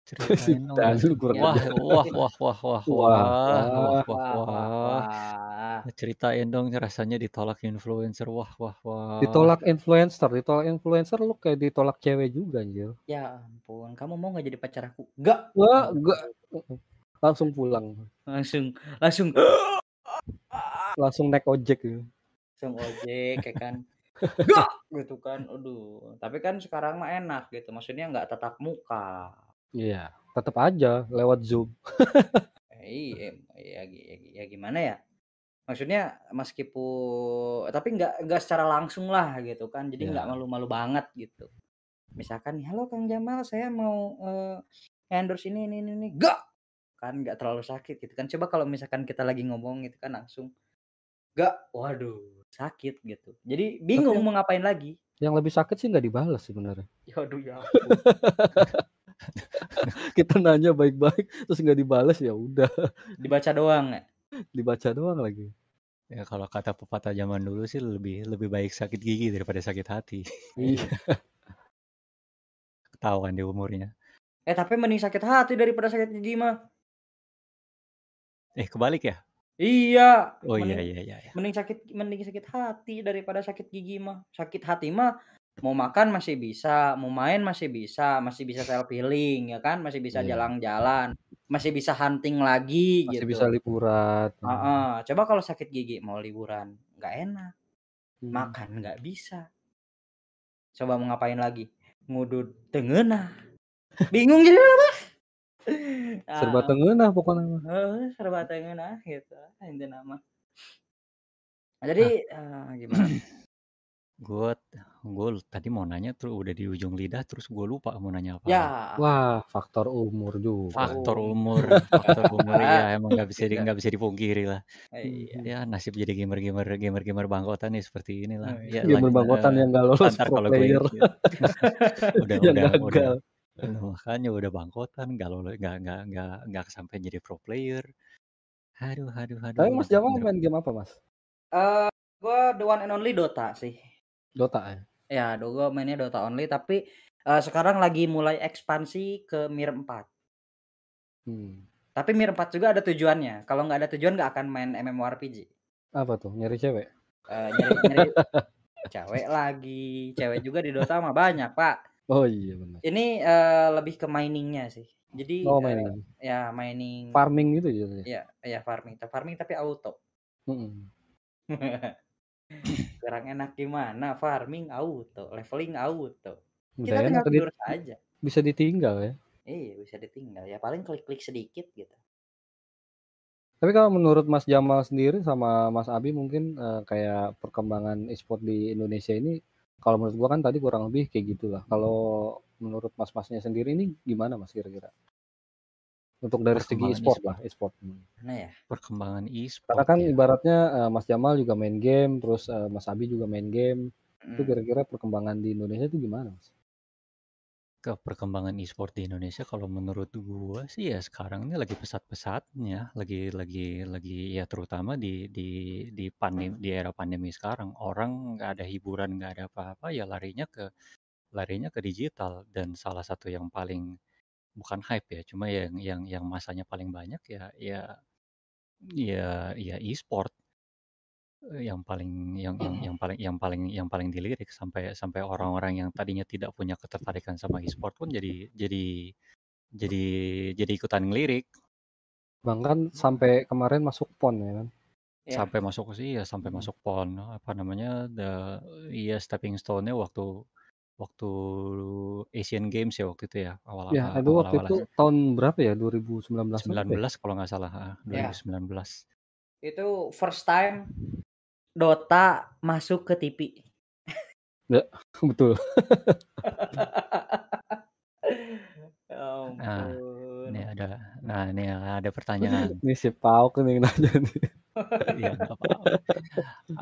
Ceritain dong. Wah, wah, Wah, wah, wah. wah, wah, Wah, wah, wah. wah. Ceritain dong rasanya ditolak influencer. Wah, wah, wah. Ditolak influencer, ditolak influencer lu kayak ditolak cewek juga anjir. Ya ampun, kamu mau nggak jadi pacar aku? Enggak. Wah, enggak. Langsung pulang. Langsung langsung Langsung naik ojek gitu. langsung ojek ya kan. Enggak gitu kan. Aduh, tapi kan sekarang mah enak gitu. Maksudnya nggak tatap muka. Iya, tetap aja lewat Zoom. Eh, iya, ya, ya, ya gimana ya? Maksudnya meskipun tapi nggak nggak secara langsung lah gitu kan. Jadi nggak Ya. malu-malu banget gitu. Misalkan halo Kang Jamal, saya mau eh, endorse ini ini ini, ini. Enggak. Kan nggak terlalu sakit gitu kan. Coba kalau misalkan kita lagi ngomong gitu kan langsung enggak, waduh, sakit gitu. Jadi Tapi bingung yang mau ngapain lagi. yang lebih sakit sih nggak dibalas sebenarnya. Ya aduh ya ampun. Kita nanya baik-baik terus nggak dibalas ya udah, Dibaca doang ya. Dibaca doang lagi. Ya kalau kata pepatah zaman dulu sih lebih lebih baik sakit gigi daripada sakit hati. Iya. Ketahuan di umurnya. Eh tapi mending sakit hati daripada sakit gigi mah. Eh, kebalik ya? Iya, Oh iya mending iya iya. iya. mending sakit mending sakit hati daripada sakit gigi mah. Sakit hati mah mau makan masih bisa, mau main masih bisa, masih bisa self healing ya kan, masih bisa Iya. jalan-jalan, masih bisa hunting lagi Masih gitu. bisa liburan. Heeh, coba kalau sakit gigi mau liburan nggak enak, Hmm. makan nggak bisa. Coba mau ngapain lagi? Ngudut tengenah. Bingung jadi apa? Serba Ah, tengeunah pokoknya mah. heeh, serba tengeunah gitu intina mah. Jadi eh, gimana? Gue gue tadi mau nanya tuh udah di ujung lidah terus gue lupa mau nanya apa. Ya, Wah, faktor umur juga. Faktor Oh. umur, faktor umur ya emang nggak bisa di, Iya. nggak bisa dipungkiri lah. iya. Ya nasib jadi gamer-gamer gamer-gamer bangkotan nih seperti inilah. Oh, Ya Gamer lanjut, bangkotan eh, yang gak lolos pro kalau gue player ya. udah yang udah udah gagal. udah makanya udah bangkotan nggak lolos nggak nggak nggak nggak sampai jadi pro player. Aduh aduh aduh. Tapi Mas Jamal bener. main game apa Mas? Eh, gua the one and only Dota sih. Dota ya? Ya, gua mainnya Dota only tapi eh, sekarang lagi mulai ekspansi ke Mir 4. Hmm. Tapi Mir 4 juga ada tujuannya. Kalau nggak ada tujuan nggak akan main MMORPG. Apa tuh? Nyari cewek? Eh, nyari, nyari cewek lagi, cewek juga di Dota mah banyak, Pak. Oh iya benar. Ini eh, lebih ke miningnya sih. Jadi Oh eh, main ya mining farming gitu ya. ya ya farming, farming tapi auto. Mm-mm. Kurang enak gimana? Farming auto, leveling auto. Kita enak tinggal tidur saja. bisa ditinggal ya. Iya, bisa ditinggal. Ya paling klik-klik sedikit gitu. Tapi kalau menurut Mas Jamal sendiri sama Mas Abi mungkin eh, kayak perkembangan e-sport di Indonesia ini kalau menurut gua kan tadi kurang lebih kayak gitulah. Kalau menurut Mas-masnya sendiri ini gimana Mas kira-kira? Untuk dari segi e-sport lah, e-sport. Mana ya? Perkembangan Karena e-sport kan ya. ibaratnya eh, Mas Jamal juga main game, terus eh, Mas Abi juga main game. Itu Hmm. kira-kira perkembangan di Indonesia itu gimana, Mas? ke perkembangan e-sport di Indonesia kalau menurut gua sih ya sekarang ini lagi pesat-pesatnya lagi lagi lagi ya terutama di di di pandemi di era pandemi sekarang orang nggak ada hiburan nggak ada apa-apa ya larinya ke larinya ke digital dan salah satu yang paling bukan hype ya cuma yang yang yang masanya paling banyak ya ya ya ya e-sport Eh, yang paling yang yang yang paling yang paling yang paling dilirik sampai sampai orang-orang yang tadinya tidak punya ketertarikan sama e-sport pun jadi jadi jadi jadi ikutan ngelirik Bahkan sampai kemarin masuk PON ya kan? Ya. sampai masuk sih ya sampai Hmm. masuk pon apa namanya the iya stepping stone-nya waktu waktu Asian Games ya waktu itu ya awal Ya, itu waktu awal itu tahun berapa ya? 2019 berapa ya? 19 kalau nggak salah ah, Ya. 2019 Itu first time Dota masuk ke TV. Betul. Ya Nah, ampun. ini ada nah ini ada pertanyaan Ini si Pauk nih nanya nih. Iya, nggak apa-apa.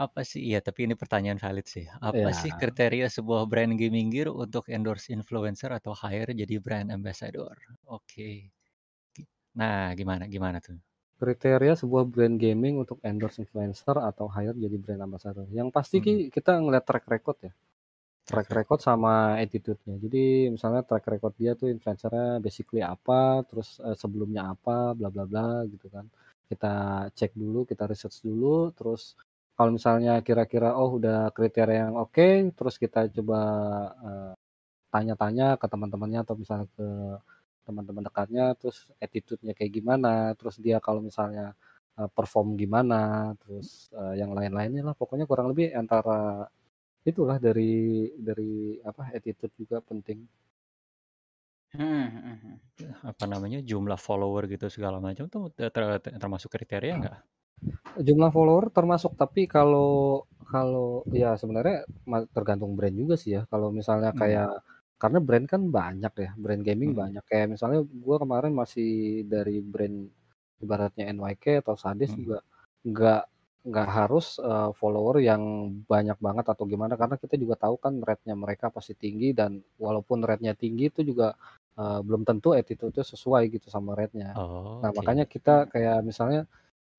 Apa sih? Iya, tapi ini pertanyaan valid sih. Apa sih Ya. kriteria sebuah brand gaming gear untuk endorse influencer atau hire jadi brand ambassador? Oke. Gi- Nah, gimana gimana tuh? Kriteria sebuah brand gaming untuk endorse influencer atau hire jadi brand ambassador. Yang pasti Hmm. Ki, kita ngeliat track record ya. Track Track record sama attitude-nya. Jadi misalnya track record dia tuh influencernya basically apa, terus eh, sebelumnya apa, bla bla bla gitu kan. Kita cek dulu, kita research dulu, terus kalau misalnya kira-kira oh udah kriteria yang oke, terus kita coba eh, tanya-tanya ke teman-temannya atau misalnya ke teman-teman dekatnya, terus attitude-nya kayak gimana, terus dia kalau misalnya eh, perform gimana, terus eh, yang lain-lainnya lah, pokoknya kurang lebih antara itulah dari dari apa attitude juga penting. Hmm, hmm, hmm. apa namanya? jumlah follower gitu segala macam tuh ter- ter- termasuk kriteria nggak? Jumlah follower termasuk, tapi kalau kalau ya sebenarnya tergantung brand juga sih ya. Kalau misalnya Hmm. kayak karena brand kan banyak ya, brand gaming Hmm. banyak. Kayak misalnya gua kemarin masih dari brand ibaratnya NYK atau Sades Hmm. juga nggak nggak harus eh, follower yang banyak banget atau gimana karena kita juga tahu kan rate-nya mereka pasti tinggi dan walaupun rate-nya tinggi itu juga eh, belum tentu attitude-nya sesuai gitu sama rate-nya. Oh, Nah, makanya kita kayak misalnya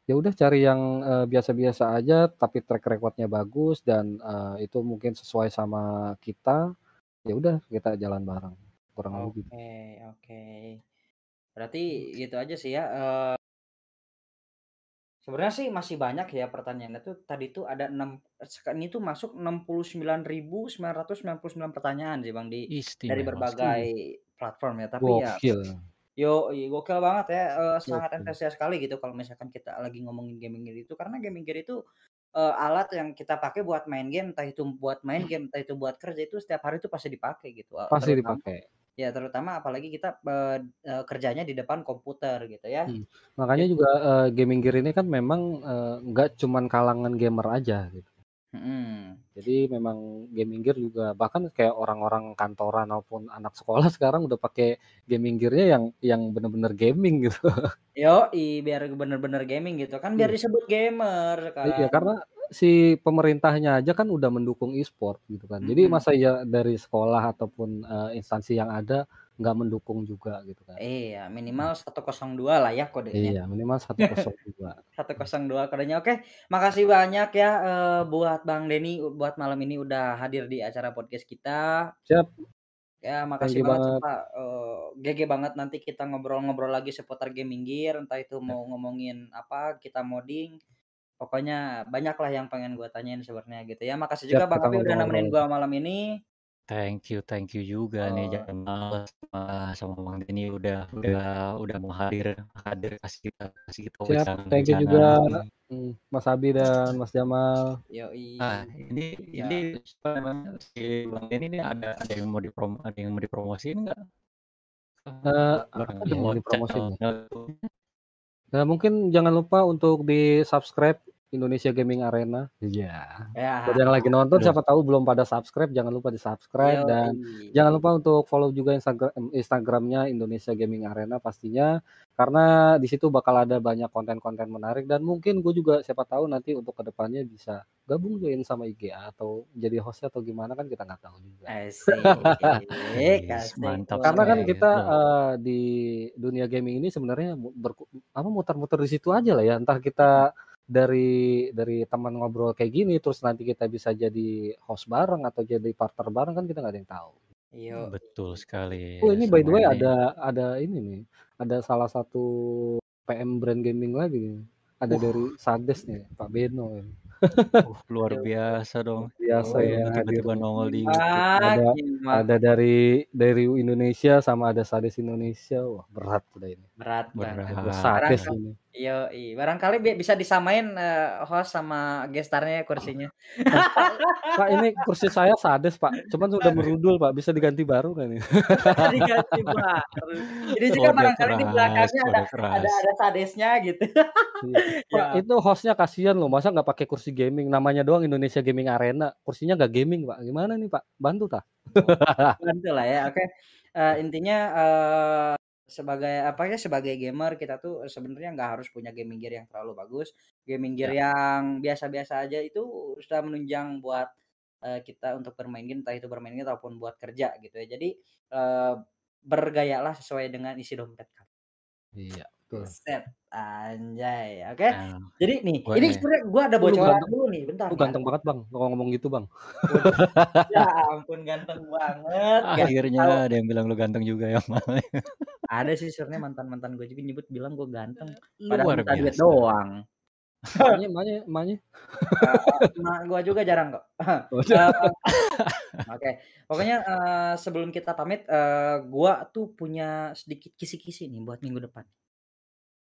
ya udah cari yang eh, biasa-biasa aja tapi track recordnya bagus dan eh, itu mungkin sesuai sama kita ya udah kita jalan bareng kurang lebih gitu. Oke, oke. Berarti gitu aja sih ya. eh sebenarnya sih masih banyak ya pertanyaannya tuh. Tadi tuh ada 6 sek- ini tuh masuk 69.999 pertanyaan sih Bang di dari Istimewa. Platform ya. Tapi ya gokil yo iya, gokil banget ya. eh, sangat antusias sekali gitu kalau misalkan kita lagi ngomongin gaming gear itu karena gaming gear itu eh, alat yang kita pakai buat main game, entah itu buat main game, entah itu buat kerja itu setiap hari itu pasti dipakai gitu. eh, pasti terutama dipakai Ya terutama apalagi kita, eee eee, kerjanya di depan komputer gitu ya. Hmm, makanya Gitu. juga, eee, gaming gear ini kan memang, nggak cuman kalangan gamer aja gitu. Mhm. Jadi memang gaming gear juga bahkan kayak orang-orang kantoran maupun anak sekolah sekarang udah pakai gaming gear-nya yang yang bener-bener gaming gitu. Yoi, biar bener-bener gaming gitu kan biar Iya. disebut gamer Iya, kan. karena si pemerintahnya aja kan udah mendukung e-sport gitu kan. Jadi Mhm. masa iya dari sekolah ataupun, eee, instansi yang ada nggak mendukung juga gitu kan. Iya, minimal 102 lah ya kodenya. Iya, minimal 102. 102 kodenya. Oke, makasih banyak ya, eee, buat Bang Denny buat malam ini udah hadir di acara podcast kita. Siap. Ya makasih banget banget. sumpah, eee, GG banget nanti kita ngobrol-ngobrol lagi seputar gaming gear, entah itu Ya. mau ngomongin apa, kita modding, pokoknya banyak lah yang pengen gua tanyain sebenarnya gitu ya. Makasih Siap, juga Bang Abi udah nemenin gua malam ini. Thank you thank you juga nih Oh. Jamal sama sama Bang Denny udah udah udah mau hadir hadir kasih kita kasih kita Siap, thank you juga, mmm, Mas Abi dan Mas Jamal. Yoi. Nah, ini Ya. ini si Bang Denny ini ada ada yang mau diprom ada yang mau dipromosiin nggak? Eee, Barang apa yang mau dipromosiin YouTube-nya. Nah, mungkin jangan lupa untuk di-subscribe Indonesia Gaming Arena. Iya. Ya. Buat yang lagi nonton Aduh. siapa tahu belum pada subscribe, jangan lupa di-subscribe dan Yoi. jangan lupa untuk follow juga Instagram Instagram-nya Indonesia Gaming Arena pastinya. Karena di situ bakal ada banyak konten-konten menarik dan mungkin gue juga siapa tahu nanti untuk ke depannya bisa gabung join sama IGA atau jadi hostnya atau gimana kan kita nggak tahu juga. Asik, mantap Karena kan kita eh, di dunia gaming ini sebenarnya berku- apa muter-muter di situ aja lah ya. Entah kita dari dari teman ngobrol kayak gini terus nanti kita bisa jadi host bareng atau jadi partner bareng kan kita nggak ada yang tahu. Yo. Betul sekali Oh ini by the way ini. ada ada ini nih. Ada salah satu PM brand gaming lagi nih. Ada Uh. dari Sades nih, Pak Beno. Uh, luar biasa dong. Biasa Yo. ya hadir. tiba-tiba nongol di YouTube. Ah, Ada ada dari dari Indonesia sama ada Sades Indonesia. Wah, berat udah ini. Berat banget. Ada Berat. Sades ini. Yoi. Barangkali bi- bisa disamain eh, host sama gestarnya kursinya. Pak, Pak ini kursi saya Sades Pak, cuman sudah merudul Pak, bisa diganti baru kan ya? Diganti baru. Ini juga Kode barangkali di keras, belakangnya ada ada ada sadesnya gitu. Iya. Pak Ya. itu hostnya kasihan loh, masa nggak pakai kursi gaming, namanya doang Indonesia Gaming Arena, kursinya nggak gaming Pak, gimana nih Pak, bantu tah? Bantu lah ya. Oke. Eh, intinya eh, sebagai apa ya sebagai gamer kita tuh sebenarnya nggak harus punya gaming gear yang terlalu bagus. Gaming gear Ya. yang biasa-biasa aja itu sudah menunjang buat eh, kita untuk bermain game entah itu bermain game ataupun buat kerja gitu ya. Jadi eh, bergayalah sesuai dengan isi dompet kamu. Iya, betul. Set anjay. Oke. Nah, Jadi nih, ini sebenarnya gua ada bocoran dulu nih, bentar lu ganteng banget Bang, kalau ngomong gitu Bang. Ya ampun ganteng banget. Gak Akhirnya tahu. ada yang bilang lu ganteng juga ya Mal. Ada sih sebenarnya mantan-mantan gue juga nyebut bilang gue ganteng. Padahal Luar minta duit doang. Emaknya, emaknya, emaknya. Emak gue juga jarang kok. Oh, Eh, Oke, pokoknya eh, sebelum kita pamit, eh, gua tuh punya sedikit kisi-kisi nih buat minggu depan.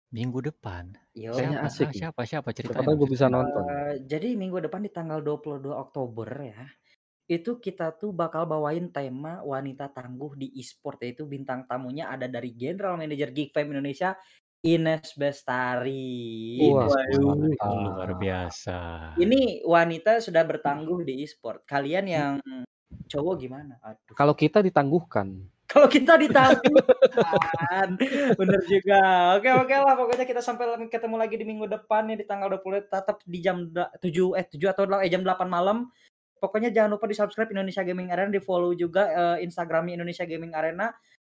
Minggu depan. Yo, Kayaknya Siapa? asik Ah, nih. siapa? Siapa Siapa tahu gue bisa nonton. Eh, jadi minggu depan di tanggal 22 Oktober ya, itu kita tuh bakal bawain tema wanita tangguh di e-sport yaitu bintang tamunya ada dari General Manager Geek Fam Indonesia Ines Bestari. Wah, Waduh. Luar biasa. Ini wanita sudah bertangguh di e-sport. Kalian yang cowok gimana? Aduh. Kalau kita ditangguhkan. Kalau kita ditangguhkan. Bener juga. Oke oke lah pokoknya kita sampai ketemu lagi di minggu depan nih di tanggal 20 tetap di jam da- 7 eh 7 atau eh, jam 8 malam. Pokoknya jangan lupa di-subscribe Indonesia Gaming Arena, di-follow juga eh, Instagramnya Indonesia Gaming Arena.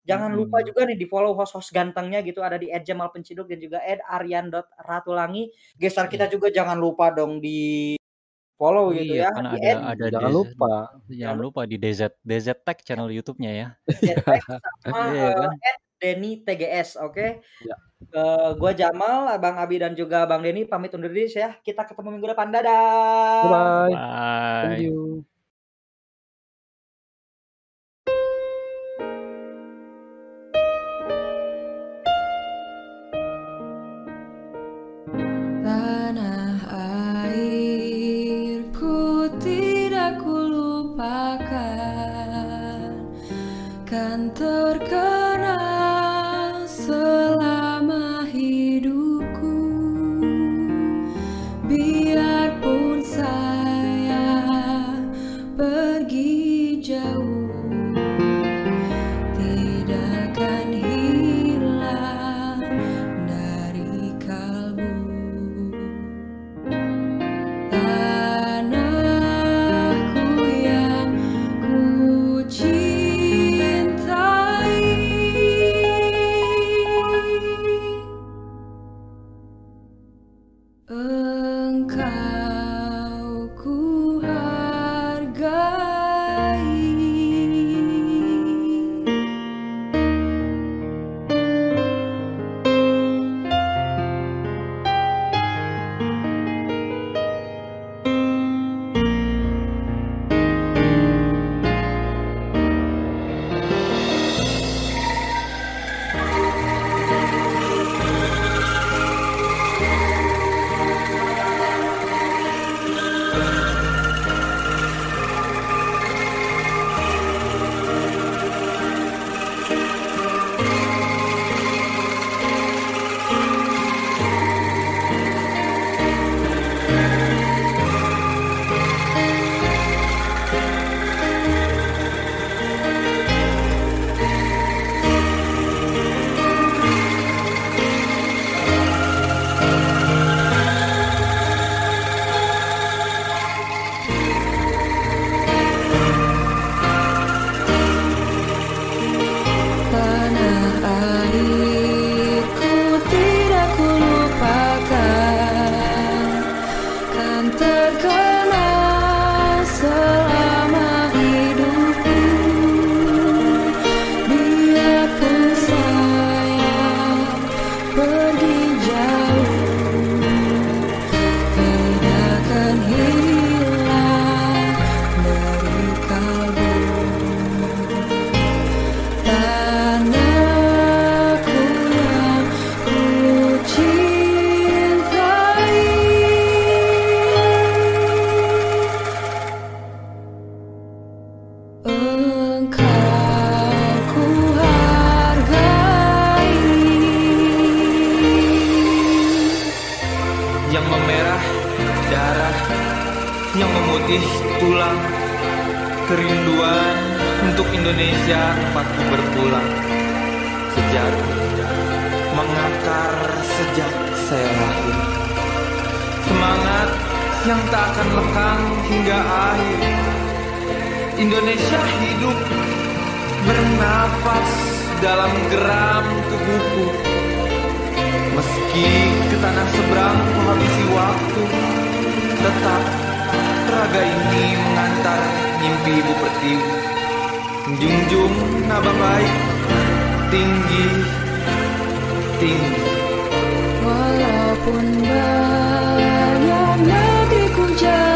Jangan lupa Mm-mm. juga nih di-follow host-host gantengnya gitu ada di @jamalpenciduk dan juga @aryan.ratulangi. Gestar kita Iya. juga jangan lupa dong di follow gitu Iya, ya. kan Di ada ada Jangan DZ lupa. jangan lupa di DZ DZ Tech channel YouTube-nya ya. @jetpack sama Iya kan? eh, @denny TGS, oke? Ya. Eh, gua Jamal, Bang Abi dan juga Bang Denny pamit undur diri ya. Kita ketemu minggu depan. Dadah. Bye. Bye. Thank you. mengakar sejak saya lahir. Semangat yang tak akan lekang hingga akhir. Indonesia hidup bernafas dalam geram tubuhku. Meski ke tanah seberang menghabisi waktu, tetap raga ini mengantar mimpi ibu pertiwi. Junjung naba baik, tinggi penting Walaupun banyak negeri ku jalan